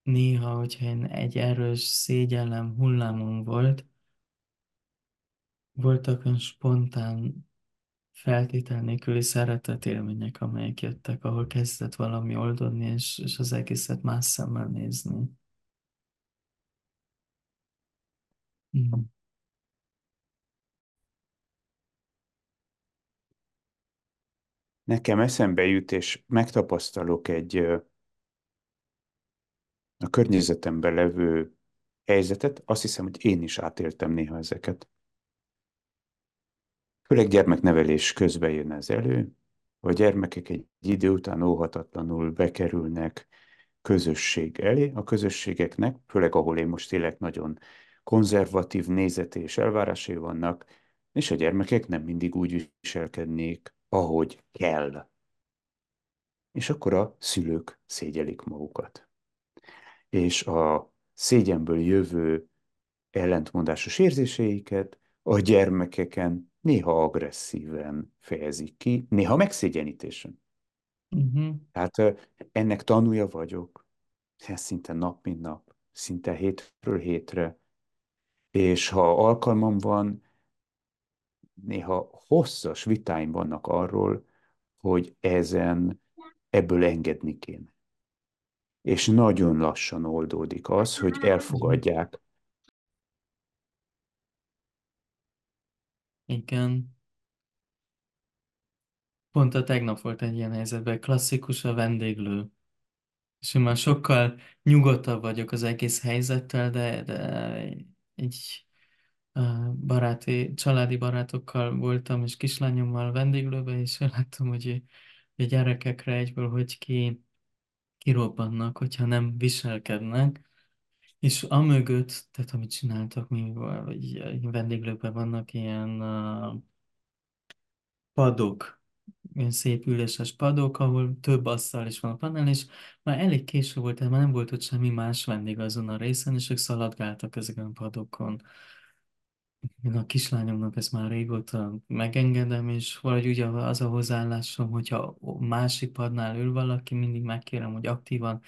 néha, hogyha én egy erős szégyellem hullámom volt, voltak olyan spontán feltétel nélküli szeretetélmények, amelyek jöttek, ahol kezdett valami oldódni, és, és az egészet más szemmel nézni. Mm. Nekem eszembe jut, és megtapasztalok egy a környezetemben levő helyzetet, azt hiszem, hogy én is átéltem néha ezeket. Főleg gyermeknevelés közben jön ez elő, a gyermekek egy idő után óhatatlanul bekerülnek közösség elé. A közösségeknek, főleg ahol én most élek, nagyon konzervatív nézeti és elvárásai vannak, és a gyermekek nem mindig úgy viselkednék, ahogy kell. És akkor a szülők szégyelik magukat. És a szégyenből jövő ellentmondásos érzéseiket a gyermekeken néha agresszíven fejezik ki, néha megszégyenítésen. Uh-huh. Tehát ennek tanúja vagyok, szinte nap mint nap, szinte hétről hétre, és ha alkalmam van, néha hosszas vitáim vannak arról, hogy ezen ebből engedni kéne. És nagyon lassan oldódik az, hogy elfogadják. Igen. Pont a tegnap volt egy ilyen helyzetben, klasszikus a vendéglő. És én már sokkal nyugodtabb vagyok az egész helyzettel, de, de egy baráti, családi barátokkal voltam, és kislányommal vendéglőben, és láttam, hogy a gyerekekre egyből, hogy ki, kirobbannak, hogyha nem viselkednek. És amögött, tehát amit csináltak, mi vagy vendéglőben vannak ilyen uh, padok, ilyen szép üléses padok, ahol több asztal is van a panel, és már elég késő volt, tehát már nem volt ott semmi más vendég azon a részen, és ők szaladgáltak ezeken a padokon. Én a kislányomnak ezt már régóta megengedem, és valahogy ugye az a hozzáállásom, hogyha másik padnál ül valaki, mindig megkérem, hogy aktívan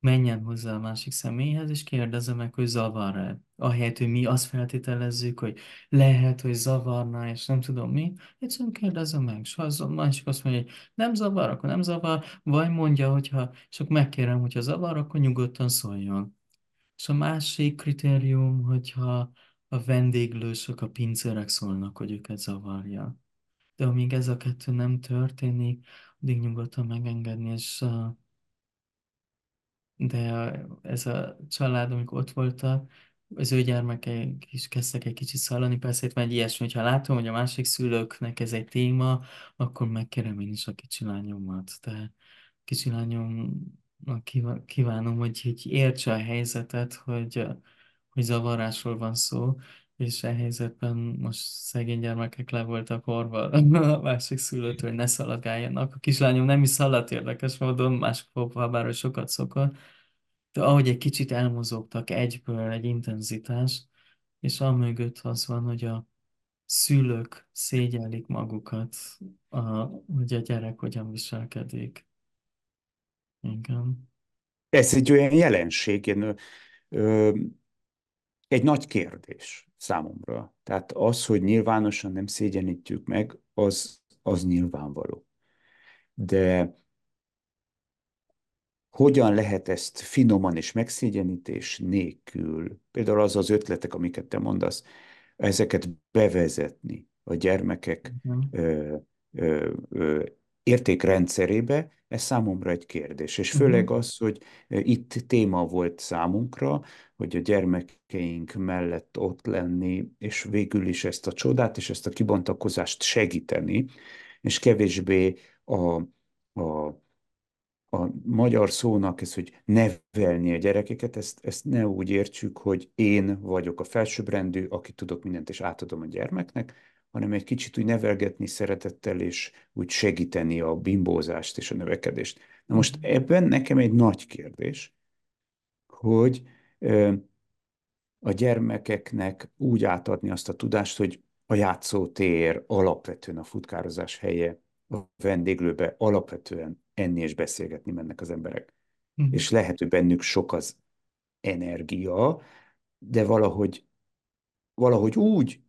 menjen hozzá a másik személyhez, és kérdezze meg, hogy zavar-e. Ahelyett, hogy mi azt feltételezzük, hogy lehet, hogy zavarna, és nem tudom mi, egyszerűen kérdezze meg, és ha a másik azt mondja, hogy nem zavar, akkor nem zavar, vagy mondja, hogyha, és akkor megkérem, hogyha zavar, akkor nyugodtan szóljon. És a másik kritérium, hogyha a vendéglősök, a pincérek szólnak, hogy őket zavarja. De amíg ez a kettő nem történik, addig nyugodtan megengedni, és de ez a család, amikor ott voltak, az ő gyermekeik is kezdtek egy kicsit szalani, persze itt egy ilyesmi, hogyha látom, hogy a másik szülőknek ez egy téma, akkor megkérem én is a kicsi lányomat. De kicsi lányomnak kívánom, hogy, hogy értse a helyzetet, hogy, hogy zavarásról van szó, és e helyzetben most szegény gyermekek le voltak orva a másik szülőtől, hogy ne szaladgáljanak. A kislányom nem is szaladt érdekes módon, másik bár sokat szokott, de ahogy egy kicsit elmozogtak egyből egy intenzitás, és amögött az van, hogy a szülők szégyellik magukat, a, hogy a gyerek hogyan viselkedik. Igen. Ez egy olyan jelenség, én, ö, egy nagy kérdés számomra. Tehát az, hogy nyilvánosan nem szégyenítjük meg, az, az nyilvánvaló. De hogyan lehet ezt finoman és megszégyenítés nélkül, például az az ötletek, amiket te mondasz, ezeket bevezetni a gyermekek ö, ö, ö, értékrendszerébe, ez számomra egy kérdés. És főleg Uh-huh. az, hogy itt téma volt számunkra, hogy a gyermekeink mellett ott lenni, és végül is ezt a csodát és ezt a kibontakozást segíteni, és kevésbé a, a a magyar szónak ez, hogy nevelni a gyerekeket, ezt, ezt ne úgy értsük, hogy én vagyok a felsőbbrendű, aki tudok mindent, és átadom a gyermeknek, hanem egy kicsit úgy nevelgetni szeretettel, és úgy segíteni a bimbózást és a növekedést. Na most Mhm. ebben nekem egy nagy kérdés, hogy a gyermekeknek úgy átadni azt a tudást, hogy a játszótér alapvetően a futkározás helye, a vendéglőbe alapvetően enni és beszélgetni mennek az emberek. Mhm. És lehet, hogy bennük sok az energia, de valahogy, valahogy úgy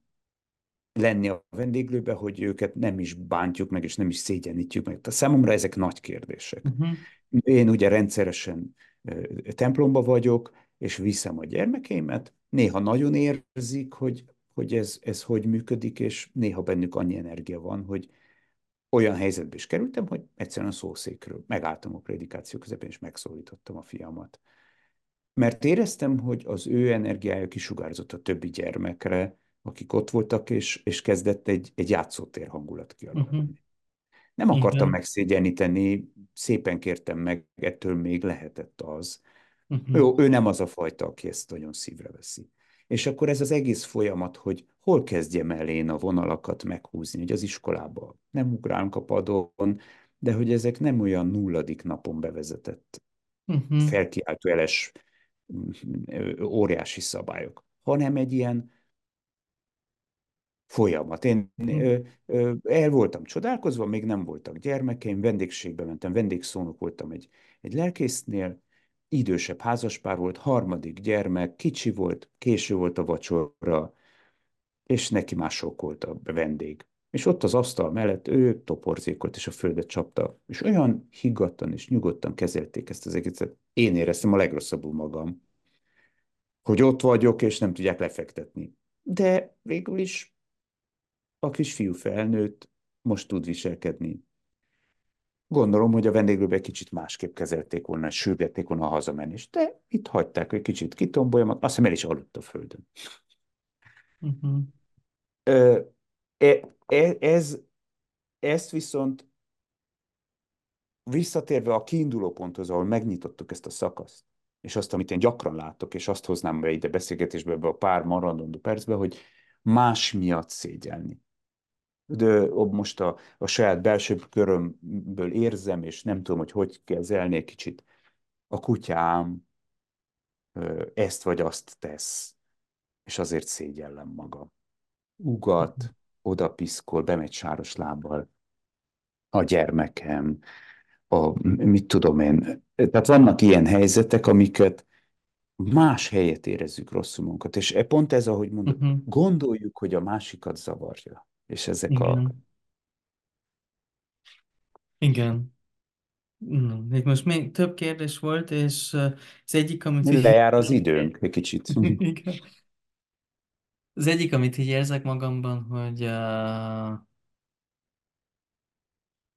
lenni a vendéglőbe, hogy őket nem is bántjuk meg, és nem is szégyenítjük meg. Tehát számomra ezek nagy kérdések. Mhm. Én ugye rendszeresen templomba vagyok, és viszem a gyermekeimet, néha nagyon érzik, hogy, hogy ez, ez hogy működik, és néha bennük annyi energia van, hogy olyan helyzetbe is kerültem, hogy egyszerűen a szószékről megálltam a prédikáció közepén, és megszólítottam a fiamat. Mert éreztem, hogy az ő energiája kisugárzott a többi gyermekre, akik ott voltak, és, és kezdett egy, egy játszótér hangulat kialakulni. Nem akartam Igen. megszégyeníteni, szépen kértem meg, ettől még lehetett az. Mhm. Ő, ő nem az a fajta, aki ezt nagyon szívre veszi. És akkor ez az egész folyamat, hogy hol kezdjem el én a vonalakat meghúzni, hogy az iskolába nem ugrálunk a padon, de hogy ezek nem olyan nulladik napon bevezetett Mhm. felkiáltójeles óriási szabályok, hanem egy ilyen folyamat. Én Mhm. ö, ö, el voltam csodálkozva, még nem voltak gyermekeim, vendégségbe mentem, vendégszónok voltam egy, egy lelkésznél, idősebb házaspár volt, harmadik gyermek, kicsi volt, késő volt a vacsora, és neki már sok volt a vendég. És ott az asztal mellett ő toporzékolt, és a földet csapta. És olyan higgadtan és nyugodtan kezelték ezt az egészet. Én éreztem a legrosszabbul magam, hogy ott vagyok, és nem tudják lefektetni. De végül is a kisfiú felnőtt, most tud viselkedni. Gondolom, hogy a vendéglőben kicsit másképp kezelték volna, sürgették volna a hazamenést, de itt hagyták, hogy kicsit kitombolja, azt hiszem el is aludt a földön. Ö, e, e, ez, ezt viszont visszatérve a kiinduló ponthoz, ahol megnyitottuk ezt a szakaszt, és azt, amit én gyakran látok, és azt hoznám be ide beszélgetésbe, ebbe a pár maradandó percbe, hogy más miatt szégyelni. De most a, a saját belső körömből érzem, és nem tudom, hogy hogy kezelnék kicsit. A kutyám ezt vagy azt tesz, és azért szégyellem magam. Ugat, oda piszkol, bemegy sáros lábbal a gyermekem, a, mit tudom én. Tehát vannak ilyen helyzetek, amiket más helyet érezzük rosszul magunkat, és e pont ez, ahogy mondod, Mhm. gondoljuk, hogy a másikat zavarja, és ezek a Igen. Igen. Itt most még több kérdés volt, és uh, az egyik, amit így, lejár az időnk egy kicsit. igen. Az egyik, amit így érzek magamban, hogy uh,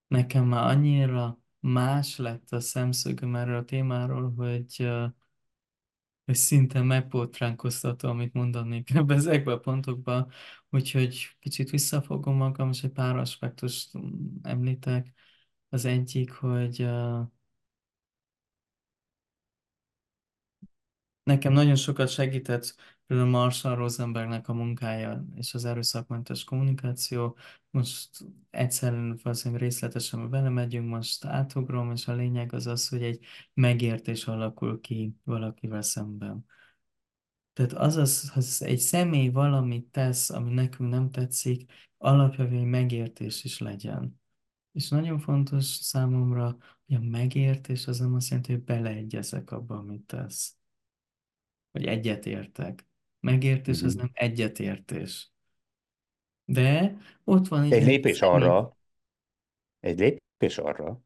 nekem már annyira más lett a szemszögöm erről a témáról, hogy, uh, hogy szinte megbotránkoztató, amit mondanék ebbe ezekbe a pontokba, úgyhogy kicsit visszafogom magam, és egy pár aspektust mm, említek. Az egyik, hogy Nekem nagyon sokat segített például Marshall Rosenbergnek a munkája és az erőszakmentes kommunikáció. Most egyszerűen valószínűleg részletesen belemegyünk, most átugrom, és a lényeg az az, hogy egy megértés alakul ki valakivel szemben. Tehát az, az, az egy személy valamit tesz, ami nekünk nem tetszik, alapvetően egy megértés is legyen. És nagyon fontos számomra, hogy a megértés az nem azt jelenti, hogy beleegyezek abba, amit tesz hogy egyetértek. Megértés az Mhm. nem egyetértés. De ott van egy Egy lépés arra, egy lépés arra,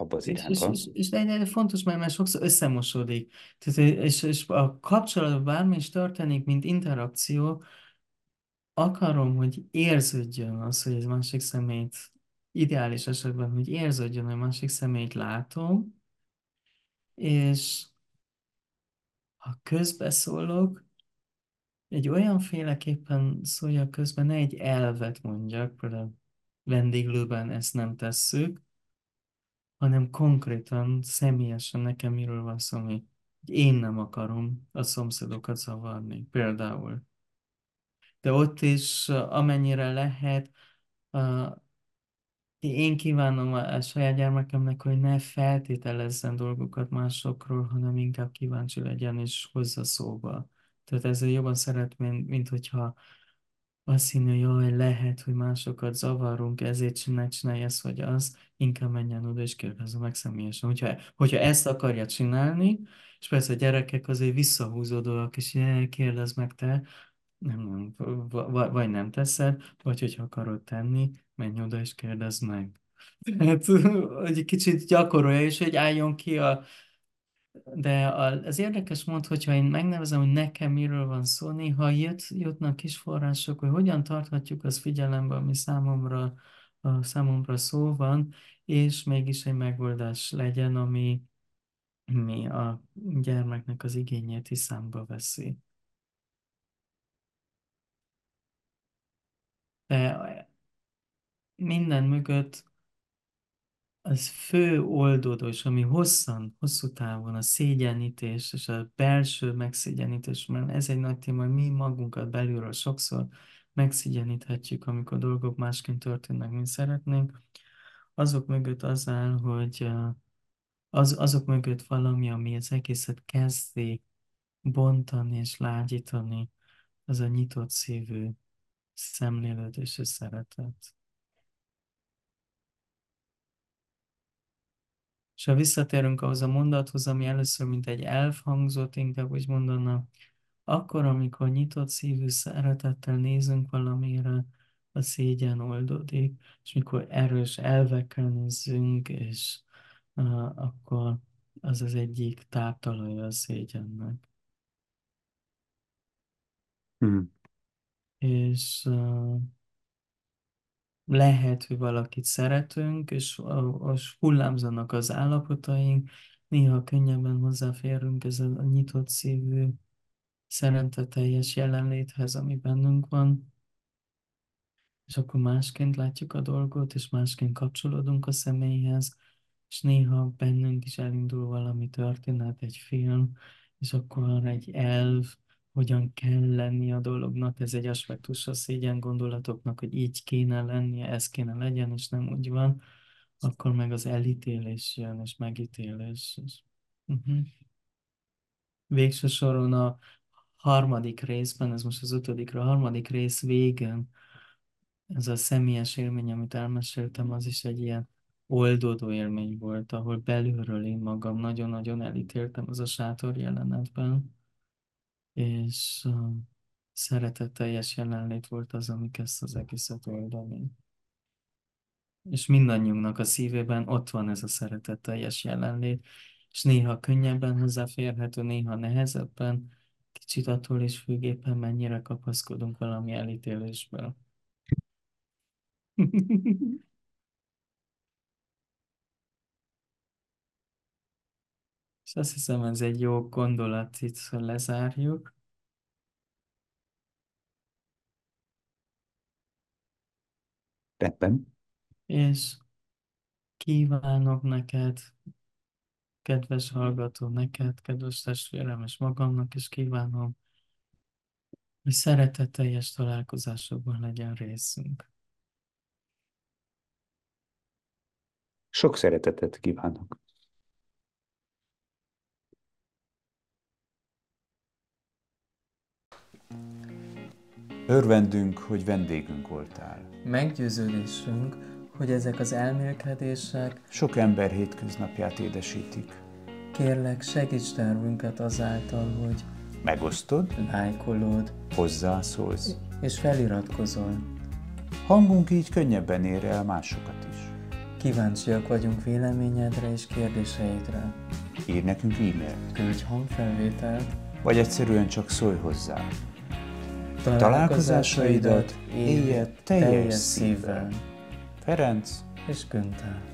abba az És, és, irányba. és, és egy, egy fontos, mert, mert sokszor összemosodik. Tehát, és, és a kapcsolatban bármi is történik, mint interakció, akarom, hogy érződjön az, hogy ez másik személyt, ideális esetben, hogy érződjön, hogy másik személyt látom, és ha közbeszólok, egy olyan féleképpen szóljak közben, ne egy elvet mondjak, például vendéglőben ezt nem tesszük, hanem konkrétan, személyesen nekem miről van szó, hogy én nem akarom a szomszédokat zavarni, például. de ott is amennyire lehet, én kívánom a, saját gyermekemnek, hogy ne feltételezzen dolgokat másokról, hanem inkább kíváncsi legyen és hozza szóba. Tehát ezzel jobban szeretném, mint hogyha azt hinni, hogy jaj, lehet, hogy másokat zavarunk, ezért csinálj, csinálj ezt vagy az, inkább menjen oda és kérdezze meg személyesen. Hogyha, hogyha ezt akarja csinálni, és persze a gyerekek azért visszahúzódóak, és kérdezz meg te, nem, nem, vagy nem teszed, vagy hogyha akarod tenni, menj oda és kérdezd meg. Tehát, hogy egy kicsit gyakorolja, és hogy álljon ki a... De az érdekes mond, hogyha én megnevezem, hogy nekem miről van szó, néha jut, jutnak kis források, hogy hogyan tarthatjuk az figyelembe, ami számomra, a számomra szó van, és mégis egy megoldás legyen, ami, mi a gyermeknek az igényét is számba veszi. De minden mögött az fő oldódós, ami hosszan, hosszú távon a szégyenítés és a belső megszégyenítés, mert ez egy nagy téma, hogy mi magunkat belülről sokszor megszégyeníthetjük, amikor dolgok másként történnek, mint szeretnénk. Azok mögött az áll, hogy az, azok mögött valami, ami az egészet kezdi bontani és lágyítani, az a nyitott szívű szemlélődés és szeretet. És ha visszatérünk ahhoz a mondathoz, ami először mint egy elf hangzott, inkább úgy mondana, akkor, amikor nyitott szívű szeretettel nézünk valamire, a szégyen oldódik, és mikor erős elvekkel nézzünk, és uh, akkor az az egyik táptalaja a szégyennek. Mm. És uh, lehet, hogy valakit szeretünk, és a hullámzanak az állapotaink, néha könnyebben hozzáférünk ez a nyitott szívű, szereteteljes jelenléthez, ami bennünk van, és akkor másként látjuk a dolgot, és másként kapcsolódunk a személyhez, és néha bennünk is elindul valami történet, egy film, és akkor egy elv, hogyan kell lenni a dolognak, ez egy aspektus a szégyen gondolatoknak, hogy így kéne lennie, ez kéne legyen, és nem úgy van, akkor meg az elítélés jön, és megítélés. És... Uh-huh. Végső soron a harmadik részben, ez most az ötödikre, a harmadik rész végén, ez a személyes élmény, amit elmeséltem, az is egy ilyen oldódó élmény volt, ahol belülről én magam nagyon-nagyon elítéltem az a sátor jelenetben és szeretetteljes jelenlét volt az, amik ezt az egészet oldani. És mindannyiunknak a szívében ott van ez a szeretetteljes jelenlét, és néha könnyebben hozzáférhető, néha nehezebben, kicsit attól is függ mennyire kapaszkodunk valami elítélésből. És azt hiszem, ez egy jó gondolat, itt lezárjuk. Rendben. És kívánok neked, kedves hallgató, neked, kedves testvérem, és magamnak is kívánom, hogy szeretetteljes találkozásokban legyen részünk. Sok szeretetet kívánok. Örvendünk, hogy vendégünk voltál. Meggyőződésünk, hogy ezek az elmélkedések sok ember hétköznapját édesítik. Kérlek, segíts tervünket azáltal, hogy megosztod, lájkolod, hozzászólsz és feliratkozol. Hangunk így könnyebben ér el másokat is. Kíváncsiak vagyunk véleményedre és kérdéseidre. Ír nekünk e-mailt. Küldj hangfelvételt. Vagy egyszerűen csak szólj hozzá találkozásaidat élje teljes szívvel. Ferenc és Günther.